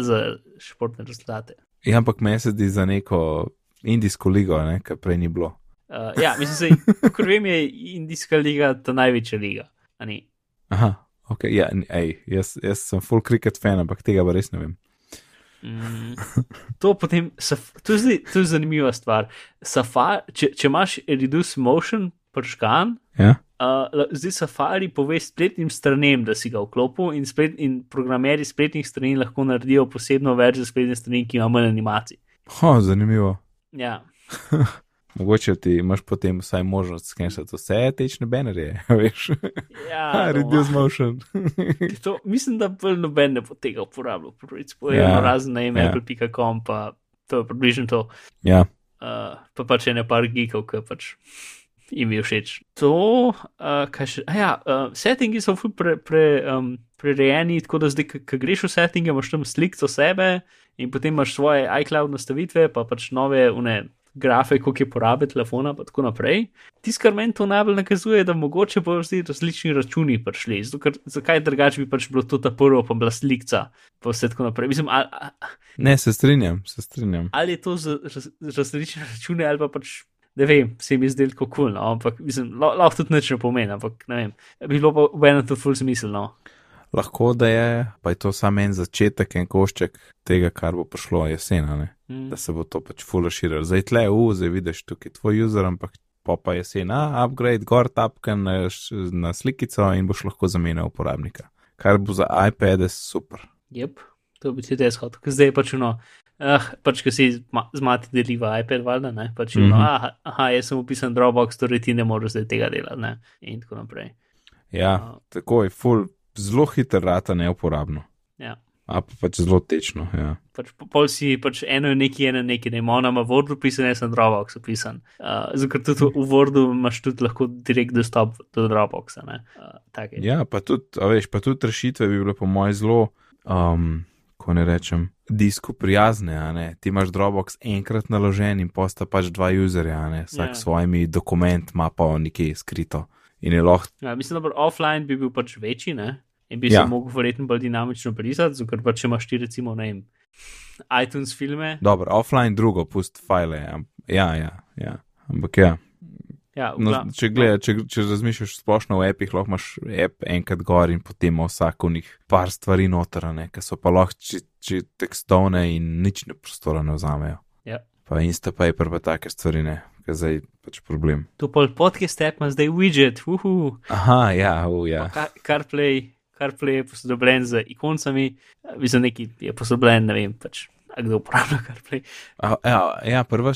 za športne rezultate. Ja, ampak me se zdi za neko indijsko ligo, ne, kar prej ni bilo. Uh, ja, mislim, da kot vem, je indijska liga ta največja liga. Aha, ok, ja, ej, jaz, jaz sem full cricket fan, ampak tega pa res ne vem. Mm, to, potem, to, je to je zanimiva stvar. Safari, če, če imaš reduce motion, prškan, ja. uh, zdaj Safari pove spletnim stranem, da si ga vklopil, in, splet, in programeri spletnih strani lahko naredijo posebno verzijo spletne strani, ki ima manj animacij. Ha, zanimivo. Ja. Mogoče ti imaš potem vsaj možnost skenirati vse tečne banerje, veš. Ja, reduce motion. to, mislim, da bolj noben ne bo tega uporabljal. Prvič, ja, razen na ime, ja. pa to je približno to. Ja. Uh, pa pač ene par geekov, ki pač jim je všeč. To, uh, kaj še. Ja, uh, settingi so pre, pre, um, prerejeni, tako da zdaj, ko greš v settinge, imaš tam sliko sebe in potem imaš svoje iCloud nastavitve, pa pač nove une grafe, koliko je porabe telefona, in tako naprej. Tisto, kar meni to najbolj nakazuje, da mogoče bodo zdaj različni računi prišli. Zato, zakaj drugače bi pač bilo to ta prvo, pa bila slika, pa vse tako naprej. Mislim, a, a, ne, se strinjam, se strinjam. Ali je to za raz, različne račune, ali pa pač. Ne vem, se mi zdi tako kul, cool, no? ampak mislim, lahko tudi neče pomeni, ampak ne vem, bilo pa v enem tudi ful smiselno. Lahko da je, pa je to samo en začetek, en košček tega, kar bo prišlo jesena, mm. da se bo to pač fully širilo. Zdaj tle, u, zdaj vidiš tukaj tvoj user, ampak pa pa jesena, upgrade, gor tapka na, slikico in boš lahko zamenjal uporabnika. Kar bo za iPad super. Jep, to bi ti te shod, ker zdaj pač no. Ah, pač, ko si z mati deliva iPad, valjda, ne, pač, mm -hmm. no, aha, aha, jaz sem upisan Dropbox, torej ti ne moreš zdaj tega delati, ne, in tako naprej. Ja, uh, tako je, full, zelo hitro rata neuporabno. Ja. A pa pač zelo tečno. Ja. Pač, pol si pač eno je nekaj, eno je nekaj, ne ima v Wordu pisan, jaz sem Dropbox opisan. Uh, Zato tudi v Wordu imaš tudi lahko direkt dostop do Dropboxa. Uh, ja, pa tudi, veš, pa tudi rešitve bi bile po mojem zelo, um, ko ne rečem, disko prijazne. Ti imaš Dropbox enkrat naložen in posta pač dva userja, vsak ja. svojimi dokumenti ima pa nekaj skrito. Lahko... Ja, mislim, da offline bi bil pač večji, ne? In bi ja. se lahko verjetno bolj dinamično brisati, ker pa če imaš ti recimo ne vem, iTunes filme. Dobro, offline drugo, pust file. Ja, ja, ja. ampak ja. Ja, no, če, gleda, če, če razmišljaš splošno v appih, lahko imaš app enkrat gor in potem vsak v njih par stvari notrane, ki so pa lahko če, če tekstovne in nič ne prostora ne vzamejo. Ja. Pa Instapaper pa take stvari ne, ker zdaj pač problem. Tu pol podcast app ima zdaj widget, uhu. Aha, ja, uh, ja. CarPlay. CarPlay je posodobljen z ikoncami, za neki je posodobljen, ne vem, pač, kdo uporablja CarPlay. A, ja, ja prva,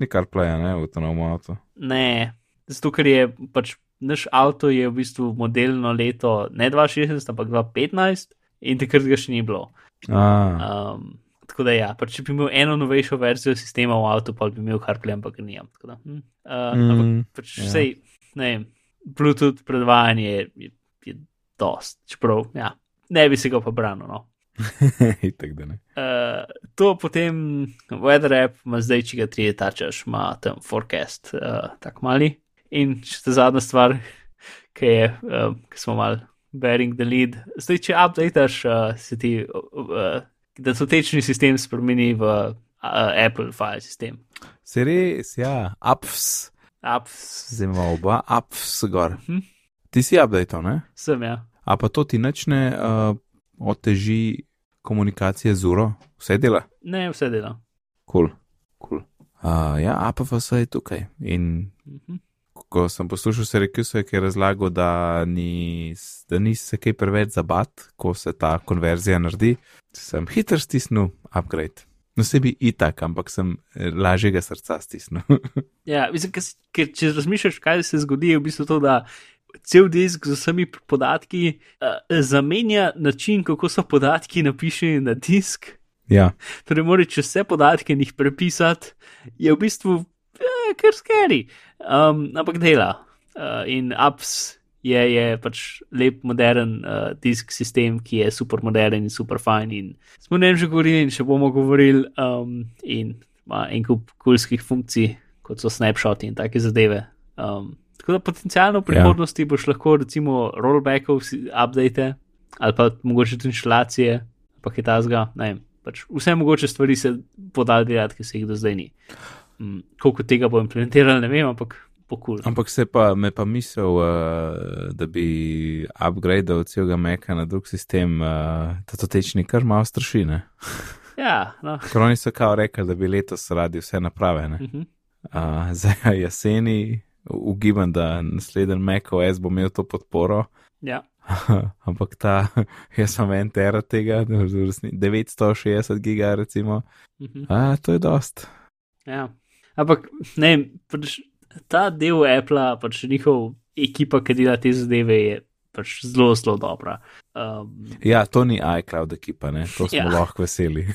ni CarPlay, ne, v novem avtu. Ne, zato ker je pač naš avto je v bistvu modelno leto ne 2016, ampak 2015 in takrat ga še ni bilo. Um, tako da ja, pač če bi imel eno novejšo verzijo sistema v avtu, pa bi imel CarPlay, ampak ga nimam. Hm. uh, mm, ampak pač ja. vsej, ne vem, Bluetooth predvajanje je. Dost, čeprav ja, ne bi se ga pa branil. No. Itak, uh, to potem weather app, ima zdaj, če ga tri etačaš, ima tam forecast, uh, tako mali. In še ta zadnja stvar, ki je, uh, ki smo mal bearing the lead. Zdaj, če updateš, uh, se ti, uh, da so tečni sistem spremeni v uh, Apple file sistem. Se res, ja, apps. Apps. Zdaj imamo oba, apps gor. Hm? Ti si update, ne? Sem, ja. A pa to ti načne uh, oteži komunikacije z uro, vse dela? Ne, vse dela. Kul, cool. kul. Cool. Uh, ja, a pa vse je tukaj. In uh mhm. -huh. ko sem poslušal, se rekel, se je razlagal, da ni, da ni se kaj preveč zabat, ko se ta konverzija naredi, sem hiter stisnil upgrade. No, sebi itak, ampak sem eh, lažjega srca stisnil. Ja, mislim, ker, ker če razmišljaš, kaj se zgodi, je v bistvu to, da cel disk z vsemi podatki uh, zamenja način, kako so podatki napišeni na disk. ja, Torej, moraš čez vse podatke njih prepisati, je v bistvu eh, kar skeri. Um, ampak dela. Uh, in apps je, je pač lep, modern uh, disk sistem, ki je super modern in super fajn. In smo njem že govorili in še bomo govorili. Um, in ima en kup kulskih funkcij, kot so snapshoti in take zadeve. Um, tako da potencialno v prihodnosti ja. boš lahko recimo rollbackov update ali pa mogoče tudi inštalacije, pa kaj tasga, ne vem. Pač vse mogoče stvari se podal delati, ki se jih do zdaj ni. Um, koliko tega bo implementirali, ne vem, ampak pokul. ampak se pa me pa misel, uh, da bi upgradeal celega meka na drug sistem, uh, da to tečni kar malo strašine. Ja, no. Ker oni so kao rekli, da bi letos radi vse napravene. Uh -huh. Uh, zdaj jeseni, ugibam, da naslednji Mac OS bo imel to podporo. ja. Ampak ta, jaz sem en tera tega, v resni- 960 giga, recimo. Uh -huh. A, to je dost. ja. Ampak ne pač ta del Apple, pač njihov ekipa, ki dela te zadeve, je pač zelo, zelo dobra. Um, Ja, to ni iCloud ekipa, ne? to smo Ja. ja. lahko veseli.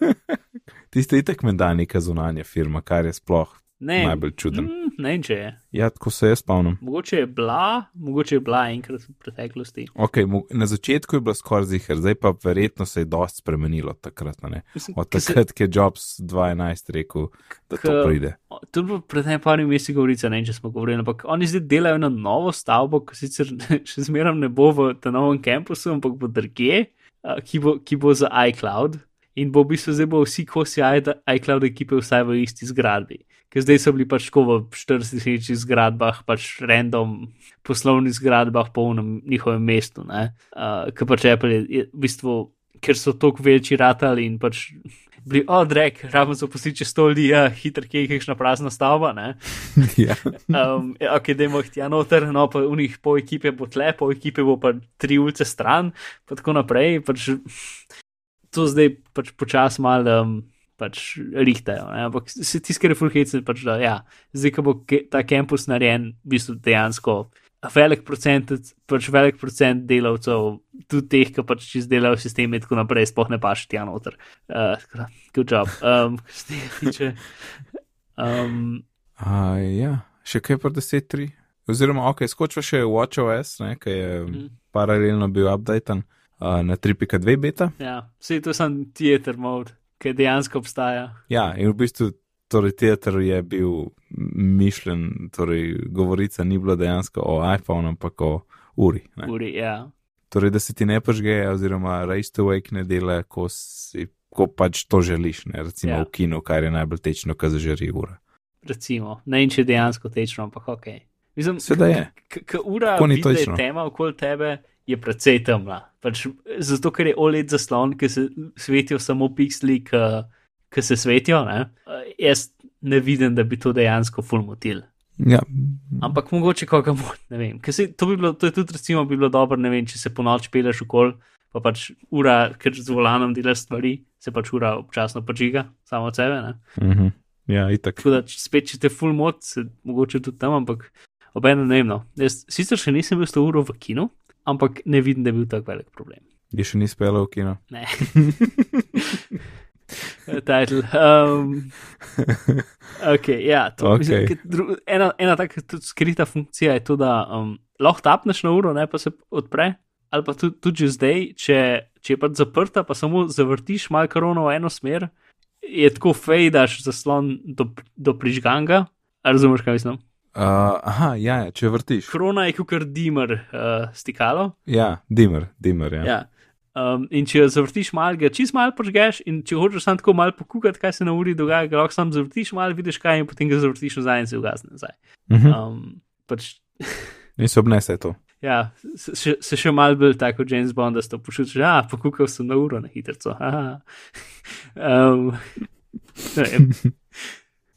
Tiste itek menda neka zunanja firma, kar je sploh ne, najbolj čuden. Mm, ne vem, če je. Ja, tako se jaz spomnim. Mogoče je bila, mogoče je bila enkrat v preteklosti. Okay, mo- na začetku je bilo skoraj zihar, zdaj pa verjetno se je dost spremenilo takrat. Mislim, Od ke se- takrat, ki je Jobs 2011 rekel, da to Ke- pride. To je bilo pred nekaj meseci govorica, ne vem, če smo govorili, ampak oni zdaj delajo na novo stavbo, ki sicer še zmeraj ne bo v tem novem kampusu, ampak bo drugje, ki bo, ki bo za iCloud. In bo v bistvu zdaj bo vsi kosi iCloud ekipe vsaj v isti zgradbi. Ker zdaj so bili pač tako v 40 zgradbah, pač random poslovnih zgradbah po unem njihovem mestu. Uh, ker pač Apple je, je v bistvu, ker so tako večji ratali in pač bili, o, drek, rabimo zapustiti čez sto ljudi, ja, hitro, ki je kakšna prazna stavba, ne. ja. Um, ja, ok, dajmo jih tja noter, no pa v njih pol ekipe bo tle, pol ekipe bo pa tri ulice stran, pa tako naprej. Pač, to zdaj pač počasi malo um, pač rihtajo. Ne? Ampak se tiskare fulhece, pač da ja, zdaj, ko bo ke, ta kampus narejen, v bistvu dejansko. Velik procent, pač velik procent delavcev, tudi teh, ki pač izdelajo sisteme, in tako naprej, sploh ne paš tja noter. Uh, good job. Um, kar se tiče. Um, A, ja, še kaj pa 10.3. Oziroma, ok, skočva še WatchOS, ki je Mhm. paralelno bil updaten uh, na 3.2 beta. Ja, vse to sem theater mode, ki dejansko obstaja. Ja, in v bistvu, torej, teater je bil mišljen, torej, govorica ni bila dejansko o iPhonu, ampak o uri. Ne. Uri, ja. Torej, da se ti ne požge, oziroma Race to Wake ne dela, ko, si, ko pač to želiš, ne, recimo Ja. v kinu, kar je najbolj tečno, kar zažari ura. Recimo, ne vem, če dejansko tečno, ampak ok. Mislim, Seveda je. Ura, Tako ni je točno. tema okoli tebe, je precej temna. Pač, zato, ker je OLED zaslon, ki se svetijo samo pikseli, ki se svetijo. Ne? Jaz ne vidim, da bi to dejansko fulmotil. Ja, Ampak mogoče koga mod, ne vem. Se, to, bi bilo, to je tudi recimo bi bilo dobro, ne vem, če se po noč peleš okol, pa pač ura, ker z volanom delaš stvari, se pač ura občasno požiga, samo od sebe. Mhm. ja itak. Tako da, spet, če te full mod, se mogoče tudi tam, ampak obenem ne vem. No. Jaz sicer še nisem bil s to uro v kinu, ampak ne vidim, da je bil tako velik problem. Je še ni spela v kino. Ne. Title. Um, ok, ja, to, Ok. Mislim, ker dru, ena, ena taka tudi skrita funkcija je to, da um, lahko tapneš na uro, ne pa se odpre. Ali pa tudi, tudi že zdaj, če, če je pač zaprta, pa samo zavrtiš malo korono v eno smer, je tako fejdaš zaslon do, do prižganga. Razumeš, kaj mislim? Uh, aha, ja, ja, če vrtiš. Korona je kot dimer uh, stikalo. Ja, dimmer, dimmer. Ja. Ja. Um, in če zavrtiš malo, ga čist malo požgeš, in če hočeš samo tako malo pokukati, kaj se na uri dogaja, ga lahko samo zavrtiš malo, vidiš kaj, in potem ga zavrtiš nazaj in se ugasne nazaj. Mhm. Um, pač, In se obnese to. ja, se, se, še malo bolj tako James Bond, da si to počutiš, ja, pokukal sem na uro na hitro. Um, ne vem.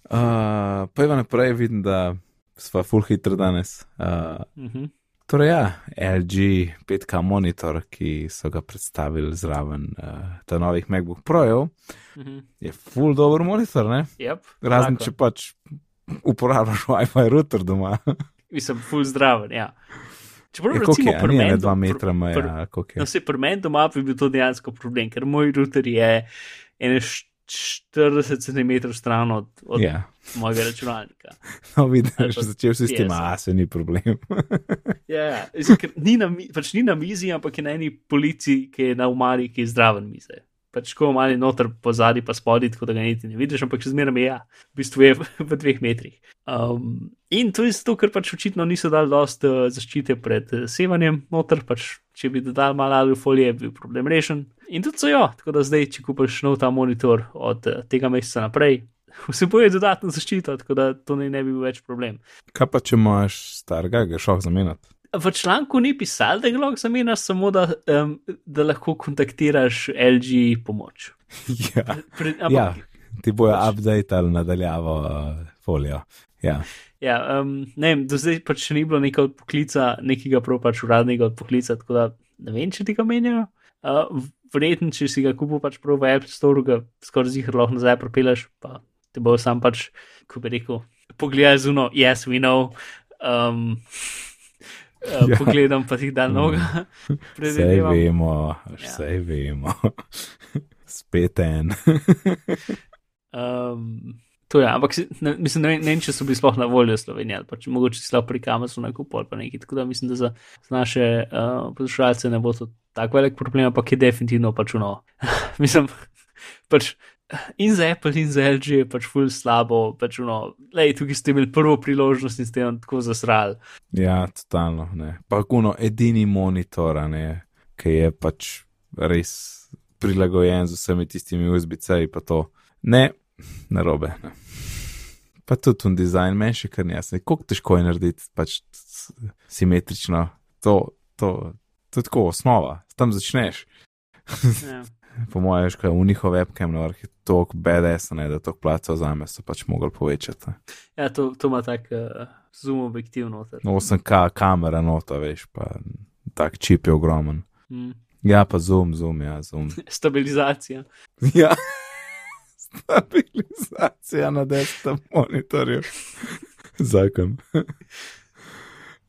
Uh, Pojva naprej, vidim, da sva full hitro danes. Uh, Mhm. Torej, ja, LG 5K monitor, ki so ga predstavili zraven uh, ta novih MacBook Projev, Mhm. je full dobro monitor, ne? Yep, Razen tako. če pač uporabljaš WiFi router doma. Mislim, full zdraven, ja. Čeprav Je koliko recimo je, ni ne dva pr- metra pr- meja, koliko No, je. se pri meni doma bi bil to dejansko problem, ker moj router je ene š- 40 cm stran od, od Ja, mojega računalnika. no vidiš, pa začel si s tem, a se ni problem. Ja, ja. Ni, na, pač ni na mizi, ampak je na eni polici, ki je na umari, ki je zdraven mize. Pač ko mali noter po zadnji, pa spodaj, tako da ga niti ne vidiš, ampak še zmeraj je, ja, v bistvu je v, dveh metrih. Um, in to je zato, ker pač očitno niso dali dost uh, zaščite pred uh, sevanjem noter, pač če bi dodali malo aluffolije, bi bil problem rešen. In tudi so jo, tako da zdaj, če kupiš nov ta monitor od uh, tega meseca naprej, vsebuje dodatno zaščito, tako da to ne, ne bi bil več problem. Kaj pa, če imaš starega, ga šok zamenjati? V članku ni pisalo, da ga lahko zamenjaš, samo da, um, da lahko kontaktiraš LG pomoč. ja. Pre, ja, ampak, ti bojo pač- update ali nadaljavo uh, folijo. Ja. Ja, um, ne vem, do zdaj pač ni bilo nekega odpoklica, nekega prav pač uradnega odpoklica, tako da ne vem, če ti ga menjajo. Uh, Verjetno, če si ga kupil pač prav v App Store, ga skoraj zihar lahko nazaj propeleš, pa te bo sam pač, ko bi rekel, pogledaj zuno, yes, we know. Um, Uh, Ja. pogledam pa ti dan noga, Vse vemo, Ja. vse vemo. Spet en. Um, to je, ampak ne, mislim, ne, vem- ne vem, če so bili sploh na voljo v Sloveniji, pa če mogoče si lahko pri Kamasu nakupil ali pa nekaj. Tako da mislim, da za, za naše uh, poslušalce ne bo to tako velik problem, ampak je definitivno pač uno. mislim, pač in za Apple in za LG je pač ful slabo, pač uno, lej, tukaj ste imeli prvo priložnost in ste jo tako zasrali. Ja, totalno. Ne. Pa kuno, edini monitor, ne, ki je pač res prilagojen z vsemi tistimi USB-ci, pa to ne, narobe. Ne. Pa tudi tu dizajn, meni še kar ne jasno. Kako težko je narediti pač simetrično, to, to, to je tako osnova, tam začneš. Ja. Po mojem, veš, kaj v njihov webcam na vrhu je toliko BDS, ne, da toliko placa vzame, so pač mogli povečati. Ja, to, to ima tak uh, zoom objektiv noter. 8K kamera nota, veš, pa tak čip je ogromen. Mm. Ja, pa zoom, zoom, ja, zoom. Stabilizacija. Ja, stabilizacija na desnem monitorju. Zakon.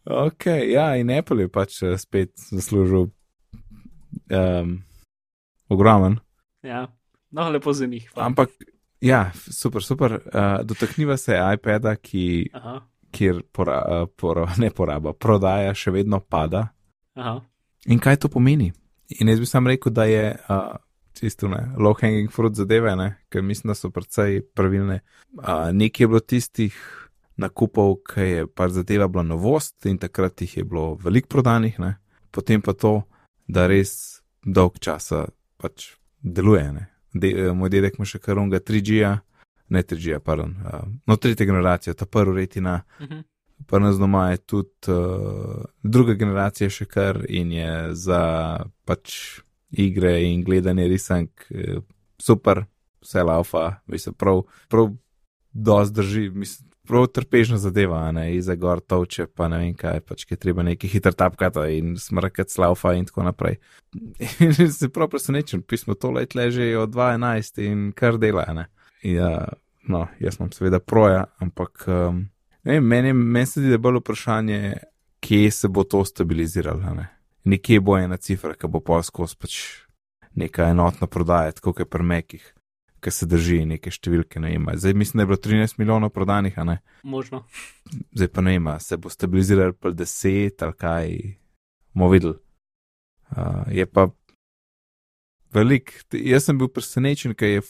ok, ja, in Apple je pač eh, spet zaslužil um, ogromen. Ja. No, lepo za njih. hvala. Ampak, ja, super, super. Uh, dotakniva se iPada, ki, Aha, kjer pora, uh, pora, ne poraba, prodaja še vedno pada. aha. In kaj to pomeni? In jaz bi sam rekel, da je uh, čisto ne, low hanging fruit zadeve, ne, ker mislim, da so precej pravilne. Uh, Nekaj je bilo tistih nakupov, ki je pač zadeva bila novost in takrat jih je bilo veliko prodanih, ne. potem pa to, da res dolg časa pač deluje. Ne. De, eh, moj dedek ima še kar unga 3G-ja, ne 3G-ja, pardon, uh, no tretja generacija, ta prvi retina, Mhm. pa nas doma je tudi uh, druga generacija še kar in je za pač igre in gledanje risank eh, super, vse laufa, mislim, prav, prav dosti drži, mislim, prav trpežna zadeva, ne, iza gor toče, pa ne vem kaj, pač je treba neki hiter tapkata in smrkati slaufa in tako naprej. In se prav presenečen, pismo to let leže od 2011 in kar dela, ne. Ja, no, jaz imam seveda proja, ampak um, ne vem, meni, meni se zdi, da je bolj vprašanje, kje se bo to stabiliziralo, ne. Nekje bo ena cifra, ki bo pa skozi pač neka enotna prodaja, tako kot je pri mekih, ki se drži neke številke, ne ima. Zdaj mislim, da je bilo 13 milijonov prodanih, a ne. Možno. Zdaj pa ne ima, se bo stabiliziral pa 10 ali kaj, bomo videli. Uh, je pa velik, jaz sem bil presenečen, ker je,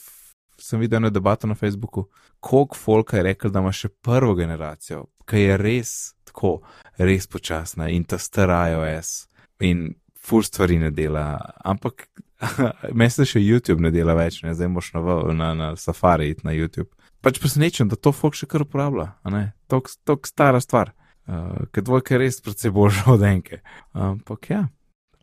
sem videl eno debato na Facebooku, koliko folka je rekel, da ima še prvo generacijo, ki je res tako, res počasna in ta stara iOS in ful stvari ne dela, ampak meni se še YouTube ne dela več, ne? zdaj moš na, na, na Safari iti na YouTube. Pač presenečen, da to folk še kar uporablja, a ne, tok stara stvar, uh, ker dvojka je res predvsej boljša od enke. Ampak ja,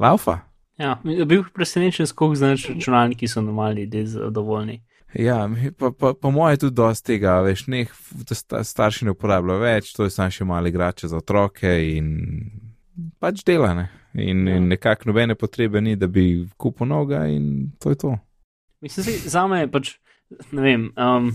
laufa. Ja, bil presenečen, koliko znaš računalniki so normalni, da so zadovoljni. Ja, pa, pa, pa moje tudi dosti tega, veš, neh, sta, starši ne uporabljajo več, to je samo še mali igrače za otroke in pač dela ne. In, Ja. in nekako nobene potrebe ni, da bi kupil noga in to je to. Mislim, da za me je pač, ne vem. Um,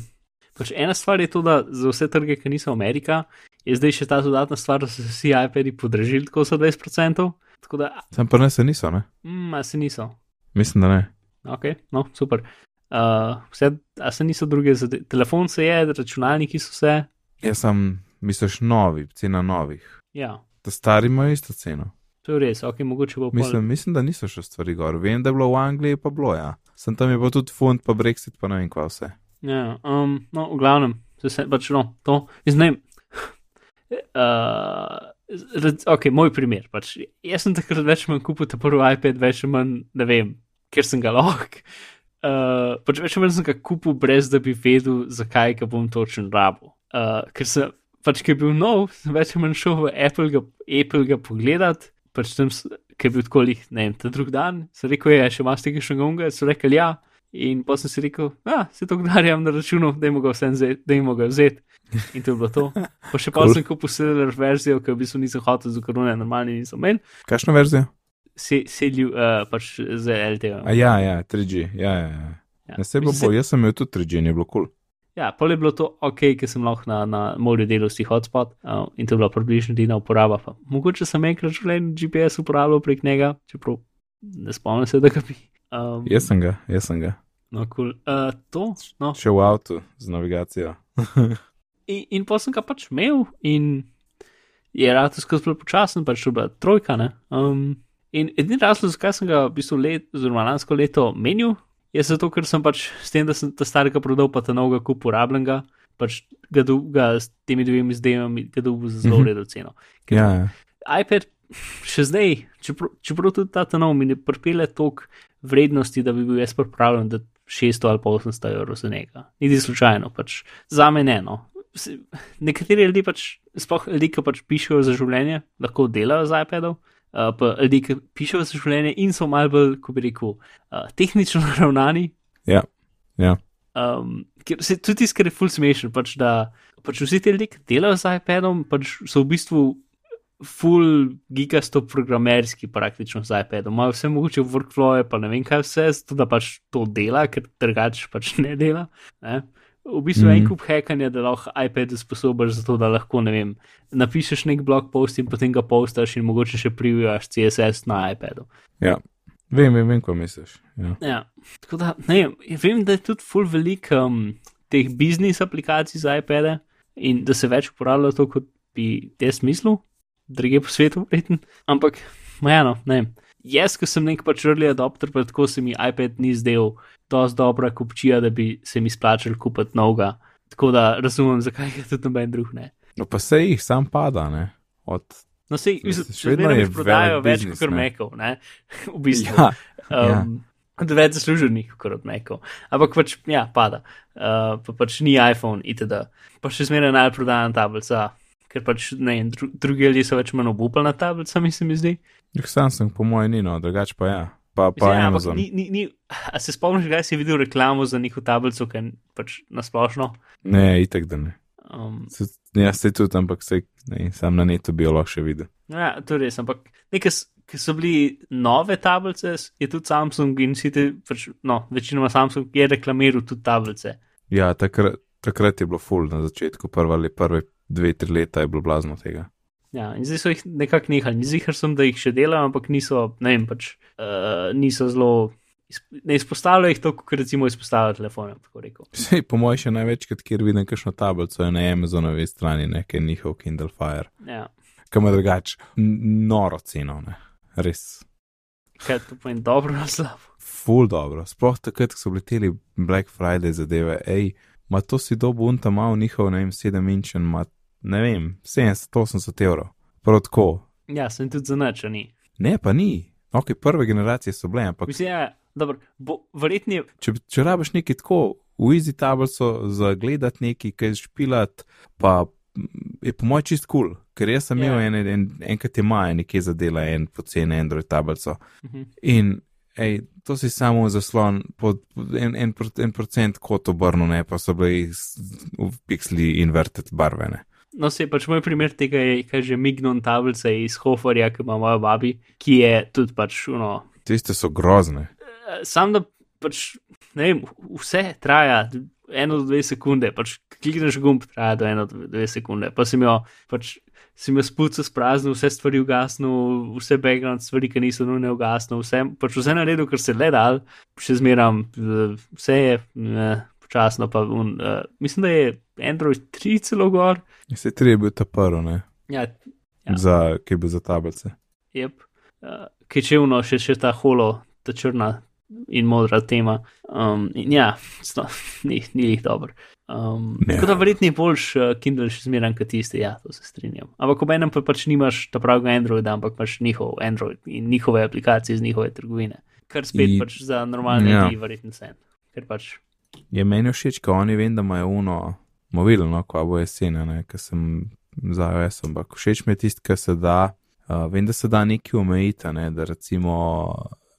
pač ena stvar je to, da za vse trge, ki niso Amerika, je zdaj še ta dodatna stvar, da so se vsi iPadi podražili tako za 20%. Tako da, Sam pa ne se niso, ne? mm, se niso. Mislim, da ne. Ok, no, super. Uh, vse, a se niso druge, zade- telefon se je, računalniki so se. Jaz sem, misliš, novi, cena novih. Ja, Da stari imajo isto ceno. To je res, ok, mogoče bo pol. Mislim, mislim, da niso še stvari gor. Vem, da je bilo v Angliji, pa bilo ja. Sem tam je bilo tudi fund, pa Brexit, pa ne vem kva vse. Ja, um, no, v glavnem, se se pač no, to, jaz ne vem. Uh, ok, moj primer. Pač, jaz sem takrat več manj kupil ta prvi iPad, več manj, ne vem, ker sem ga lahko. Uh, pač več manj sem ga kupil, brez da bi vedel, zakaj ga bom točno rabil. Uh, ker sem, pač, ker je bil nov, sem več manj šel v Apple ga, Apple ga pogledat, pač tam, ker je bil tako lih, ne vem, ta drug dan, sem rekel, je, še imaš tega še gonga, so rekli ja. In pa sem si rekel, da se to gdarjam na računu, da jim ga vsem vzeti. In to je bilo to. Pa še pa Cool. sem kupil seller verzijo, ki v bistvu nisem hotel, za korone normalni nisem imel, Kakšno verzijo? se, selil uh, pač z LTE. Ja, ja, 3G, ja, ja. ja. Ja. Ne se bo, bo, jaz sem imel tudi 3G in je bilo kul. Cool. Ja, pol je bilo to ok, ker sem lahko na, na morju delal si hotspot uh, in to je bila približno edina uporaba. Pa. Mogoče sem enkrat v življenju GPS uporabljal prek njega, čeprav ne spomnim se, da ga bi. Um, Jaz sem ga, jaz sem ga. No, cool. uh, to, no. Še v avtu z navigacijo. In, in pa sem ga pač imel, in je rad skozi zelo počasen, pač to bila trojka. ne. Um, in edini razlog, zakaj sem ga v bistvu let, oziroma lansko leto menil, je zato, ker sem pač s tem, da sem ta starega prodal, pa ta novega kup uporabljenega, pač ga, do, ga s temi dvemi zdajami, ga dobil za zelo Mhm. redo ceno. Ker Ja, ja. iPad še zdaj, čeprav, čeprav tudi ta ta nov mi ne pripelje toliko vrednosti, da bi bil jaz pripravljen, da 600 ali pa 800 evrov za njega. Niti slučajno, pač za me ne. No. Nekateri ljudje pač, sploh ljudje, ki pač pišejo za življenje, lahko delajo z iPadom. Uh, pa ljudje, ki pišejo za življenje in so malo bolj, ko bi rekel, uh, tehnično naravnani. Ja, ja. Um, ker se tudi tisto, kar je full smešen, pač da pač vsi ti ljudje, ki delajo z iPadom, pač so v bistvu full gigasto programerski praktično z iPadom. Imajo vse mogoče workflowe, pa ne vem kaj vse, zato da pač to dela, ker drugače pač ne dela. Ne? V bistvu mm. Mhm. en kup hekanja, da lahko iPad usposobiš za to, da lahko, ne vem, napišeš nek blog post in potem ga postaš in mogoče še privijaš CSS na iPadu. ja. Vem, vem, vem, ko misliš. Ja. Ja, tako da, ne vem, vem, da je tudi full velik um, teh biznis aplikacij za iPade in da se več uporablja to, kot bi te smislu, druge po svetu, vreten. Ampak, ja, no, ne vem. Jaz, ko sem nek pač early adopter, pa tako se mi iPad ni zdel dosti dobra kupčija, da bi se mi splačal kupiti novega. Tako da razumem, zakaj ga tudi noben drug ne. No, pa se jih sam pada, ne? Od... No, Mislim, mislim, vedno vedno je jih prodajajo velik več kot. Mekov, ne? v bistvu. Ja, ja. Um, da več zasluženih kot Mekov. Ampak pač, ja, pada. Uh, pa pač ni iPhone, itd. Pa še zmeraj najprodajana tablica, ker pač ne, dru, drugi ljudje so več manj obupali na tablicami, se mi zdi. Jih Samsung, po mojem, ni no, drugače pa ja. Pa, pa Mislim, ja, Amazon. ni, ni, ni, a se spomniš, kdaj si videl reklamo za neko tablico, ki je pač nasplošno? Ne, itek da ne. Um, Se, ja, se tudi, ampak se, ne, sam na netu bi jo lahko še videl. Ja, to je res, ampak nekaj, ki so bili nove tablice, je tudi Samsung in vsi ti, pač, no, večinoma Samsung je reklamiral tudi tablice. Ja, takrat, takrat je bilo full na začetku, prva ali prve dve, tri leta je bilo blazno tega. Ja, in zdaj so jih nekako nehali. Zihar sem, da jih še delajo, ampak niso, ne vem, pač uh, niso zelo, ne izpostavljajo jih tako, kot recimo izpostavljajo telefone. Sej, po mojem, še največkrat, kjer vidim kakšno tablico, je na Amazonovi strani, nekaj njihov Kindle Fire, Ja, kam je drugače noro ceno, ne. Res. kaj to pomeni dobro ali slabo. Ful dobro. Sploh takrat, ko so leteli Black Friday zadeve, hej, ma to si dobu unta mal njihov, ne vem, 7 inčen, ma ne vem, 70-80 evrov. Prav tako. Ja, sem tudi za nič, a ni. Ne, pa ni. Ok, prve generacije so bile, ampak Mislim, ja, dobro, bo, verjetno je, če, če rabiš nekaj tako v easy tablico za gledati nekaj, kaj špilat, pa mm, je po mojem čist kul, cool, ker jaz sem imel Ja. en, en, enkrat je maja nekje zadela en poceni Android tablico. Mhm. In ej, to si samo zaslon pod en, en, pro- en procent kot obrnu, ne pa so bili v pixeli inverted barvene. No, se pač moj primer tega je, kaj že Mignon tablice iz Hoferja, ki ima moja babi, ki je tudi pač, no. Tiste so grozne. Sam da pač, ne vem, vse traja eno do dve sekunde, pač klikneš gumb, traja do eno do dve sekunde, pa sem jo pač. Si me spucal s prazno, vse stvari ugasnil, vse background stvari, ki niso nujne ugasnil, vse, pač vse na redu, ker se le da, še zmeram, vse je ne, počasno, pa un, uh, mislim, da je Android 3 celo gor. Se tri je bil ta prvo, ne? Ja, ja. Za, ki je bil za tablice. Yep. Uh, ki če uno, še, še ta holo, ta črna in modra tema. Um, in ja, sto, ni, ni jih dobro. Um, Ne. tako da verjetno je boljš uh, Kindle še zmeren kot tisti, ja, to se strinjam. Ampak ob enem pa pač nimaš ta pravega Androida, ampak imaš njihov Android in njihove aplikacije iz njihove trgovine. Kar spet I- I, pač za normalne ja. ljudi verjetno sen. Ker pač, Je meni všeč, ko oni vem, da imajo uno mobilno, ko bo jesena, ne, ker sem za iOS, ampak všeč mi je tisti, ki se da, uh, vem, da se da neki omejiti, a ne, da recimo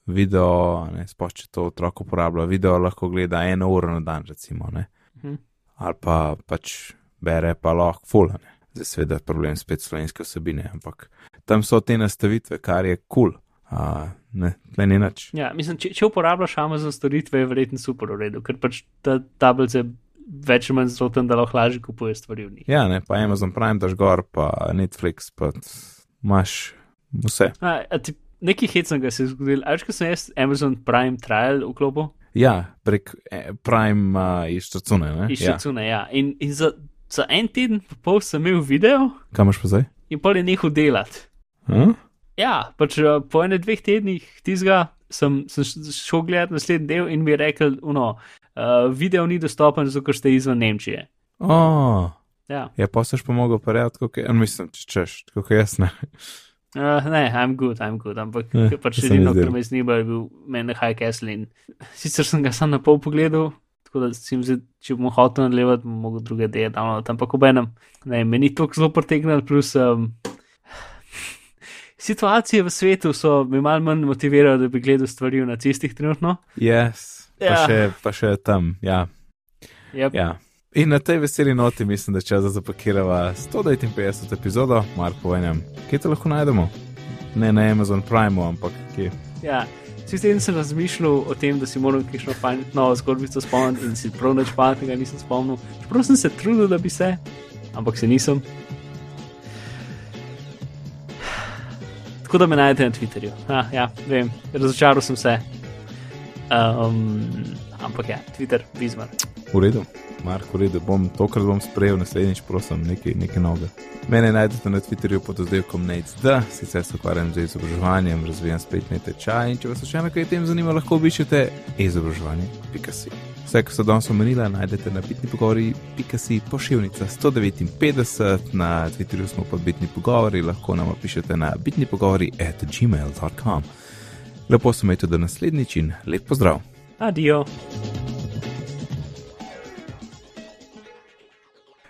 video, ne, sploh če to otrok uporablja, video lahko gleda eno uro na dan, recimo, ne, Mhm. ali pa pač bere pa lahko full, a ne. Zdaj seveda problem spet slovenske vsebine, ampak tam so te nastavitve, kar je kul. Cool. Uh, ne, ne, ni nič. ja, mislim, če, če uporabljaš Amazon storitve, je verjetno super v redu, ker pač ta tablice več ali manj tam, da lahko lažje kupuješ stvari v njih. Ja, ne, pa Amazon Prime daš gor, pa Netflix, pa imaš vse. A, a ti, nekaj hecnega se je zgodilo. Až ko sem jaz Amazon Prime trial vklopil, Ja, prek eh, Prime uh, iz računa, ne? iz Ja. Šicuna, ja. In, in za, za en teden pa pol sem imel video Kam imaš pa zdaj? in pol je nehal delati. Hm? Ja, pač eh, po enem dveh tednih tizga sem, sem šel gledati naslednji del in mi je rekel, no, uh, video ni dostopen, zato ker ste izven Nemčije. Oh, Ja, ja, pa seš pomogel parjati, kako je, mislim, če češ, kako jaz ne. uh, ne, I'm good, I'm good, ampak eh, pač edino, kar me zanima, je bil meni High Castle in sicer sem ga sam na pol pogledal, tako da si jim zdaj, če bom hotel nadaljevati, bom mogel druge ideje downloadati, ampak obenem, ne, meni to zelo pritegnilo, plus um, situacije v svetu so me malo manj motivirale, da bi gledal stvari v nacistih trenutno. Yes, pa, Ja. še, pa še tam, ja. Yep. ja. In na tej veseli noti mislim, da čas, zapakirava 159 epizodo, Marko Vajnem. Kje te lahko najdemo? Ne na Amazon Prime, ampak kje? Ja, vsi teden sem razmišljal o tem, da si moram kakšno fajn novo zgodbico spomniti in si prav nič pametnega nisem spomnil. Čeprav sem se trudil, da bi se, ampak se nisem. Tako da me najdete na Twitterju. Ah, ja, vem, razočaral sem se. Um, ampak ja, Twitter, Bizmar. V redu, Mark, v redu, bom tokrat bom sprejel, naslednjič prosim, nekaj, nekaj novega. Mene najdete na Twitterju pod oddelkom NATED, sicer se ukvarjam z izobraževanjem, razvijam spletne tečaje in če vas še ena kaj tem zanima, lahko obiščete izobraževanje.si. Vse, kar so danes omenila, najdete na bitni pogovori.si pošiljnica 159, na Twitterju smo pod bitni pogovori, lahko nam pišete na bitni pogovori at gmail.com. Lepo se imejte do naslednjič in lep pozdrav! Adijo.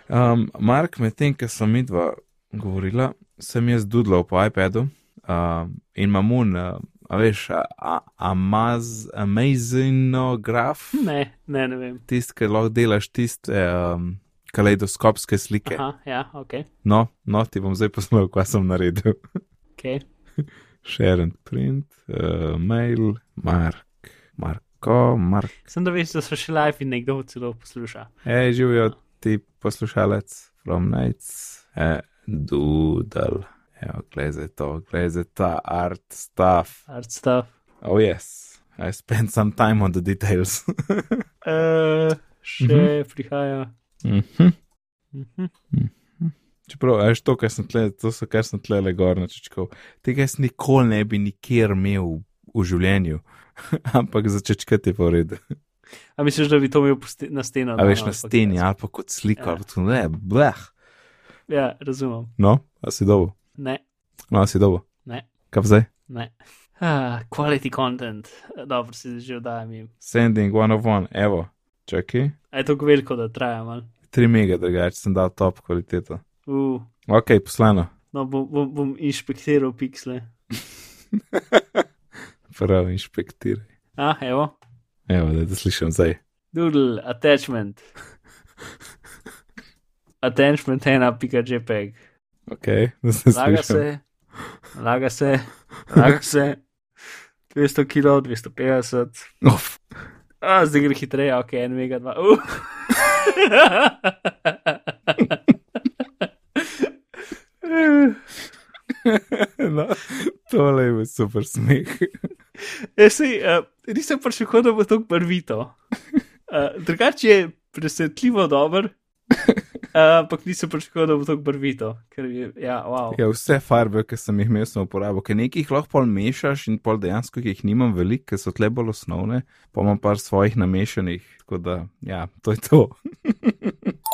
Um, Mark, medtem ko sem midva govorila, sem jaz dudlal po iPadu um, in imam un, uh, a veš, amaz, amazinograf, Ne, ne, ne vem. tisti, ki lahko delaš tiste um, kaleidoskopske slike. Aha, ja, ok. No, no, ti bom zdaj posnel, kaj sem naredil. okay. Share and print, uh, mail, Mark, Marko, Mark. Sem da veš, da so še live in nekdo celo posluša. Hej, živijo ti poslušalec, from nights, eh, doodle. Evo, glej za to, glej za ta art stuff. Art stuff. Oh, yes, I spent some time on the details. Uh, še Mhm. prihaja. Mhm. Mhm. Čeprav, veš, to, kar sem tle, to so, kar sem tle le gor načečkal, tega jaz nikoli ne bi nikjer imel v življenju, ampak začečkati je pa v redu. A misliš, da bi to imel na steno? A veš, na ampak steni ali pa kot slika, Ja. ali pa to ne, bleh. Ja, razumem. No, a si dobo, Ne, no, si dobo. ne, Kaj zdaj? ne. Ah, quality content. Dobro si že oddajam. Sending one of one, evo, čakaj. A je to veliko, da traja mal. 3 mega, drugače sem dal top kvaliteto. Uh, Ok, poslano. no, bom, bom, bom inšpektiral piksle. Prav, inšpektiraj. Ah, evo. Evo, da te slišim zdaj. Doodle, attachment. attachment ena, pika JPEG. Ok, da se Laga slišim. se, laga se, laga se. 200 kg, 250. Uf, A, zdaj gre hitreje, ok, en mega dva. Uh. no, tole je super smeh. Ja, sej, uh, nisem pričakoval, da bo to barvito. Uh, drugače je presenetljivo dober, uh, ampak nisem pričakoval, da bo to barvito. Je, ja, wow. Ja, vse farbe, ki sem jih imel, sem uporabil, ker nekaj jih lahko pol mešaš in pol dejansko jih nimam veliko, ker so tle bolj osnovne, pa imam par svojih namešanih, tako da, ja, to je to.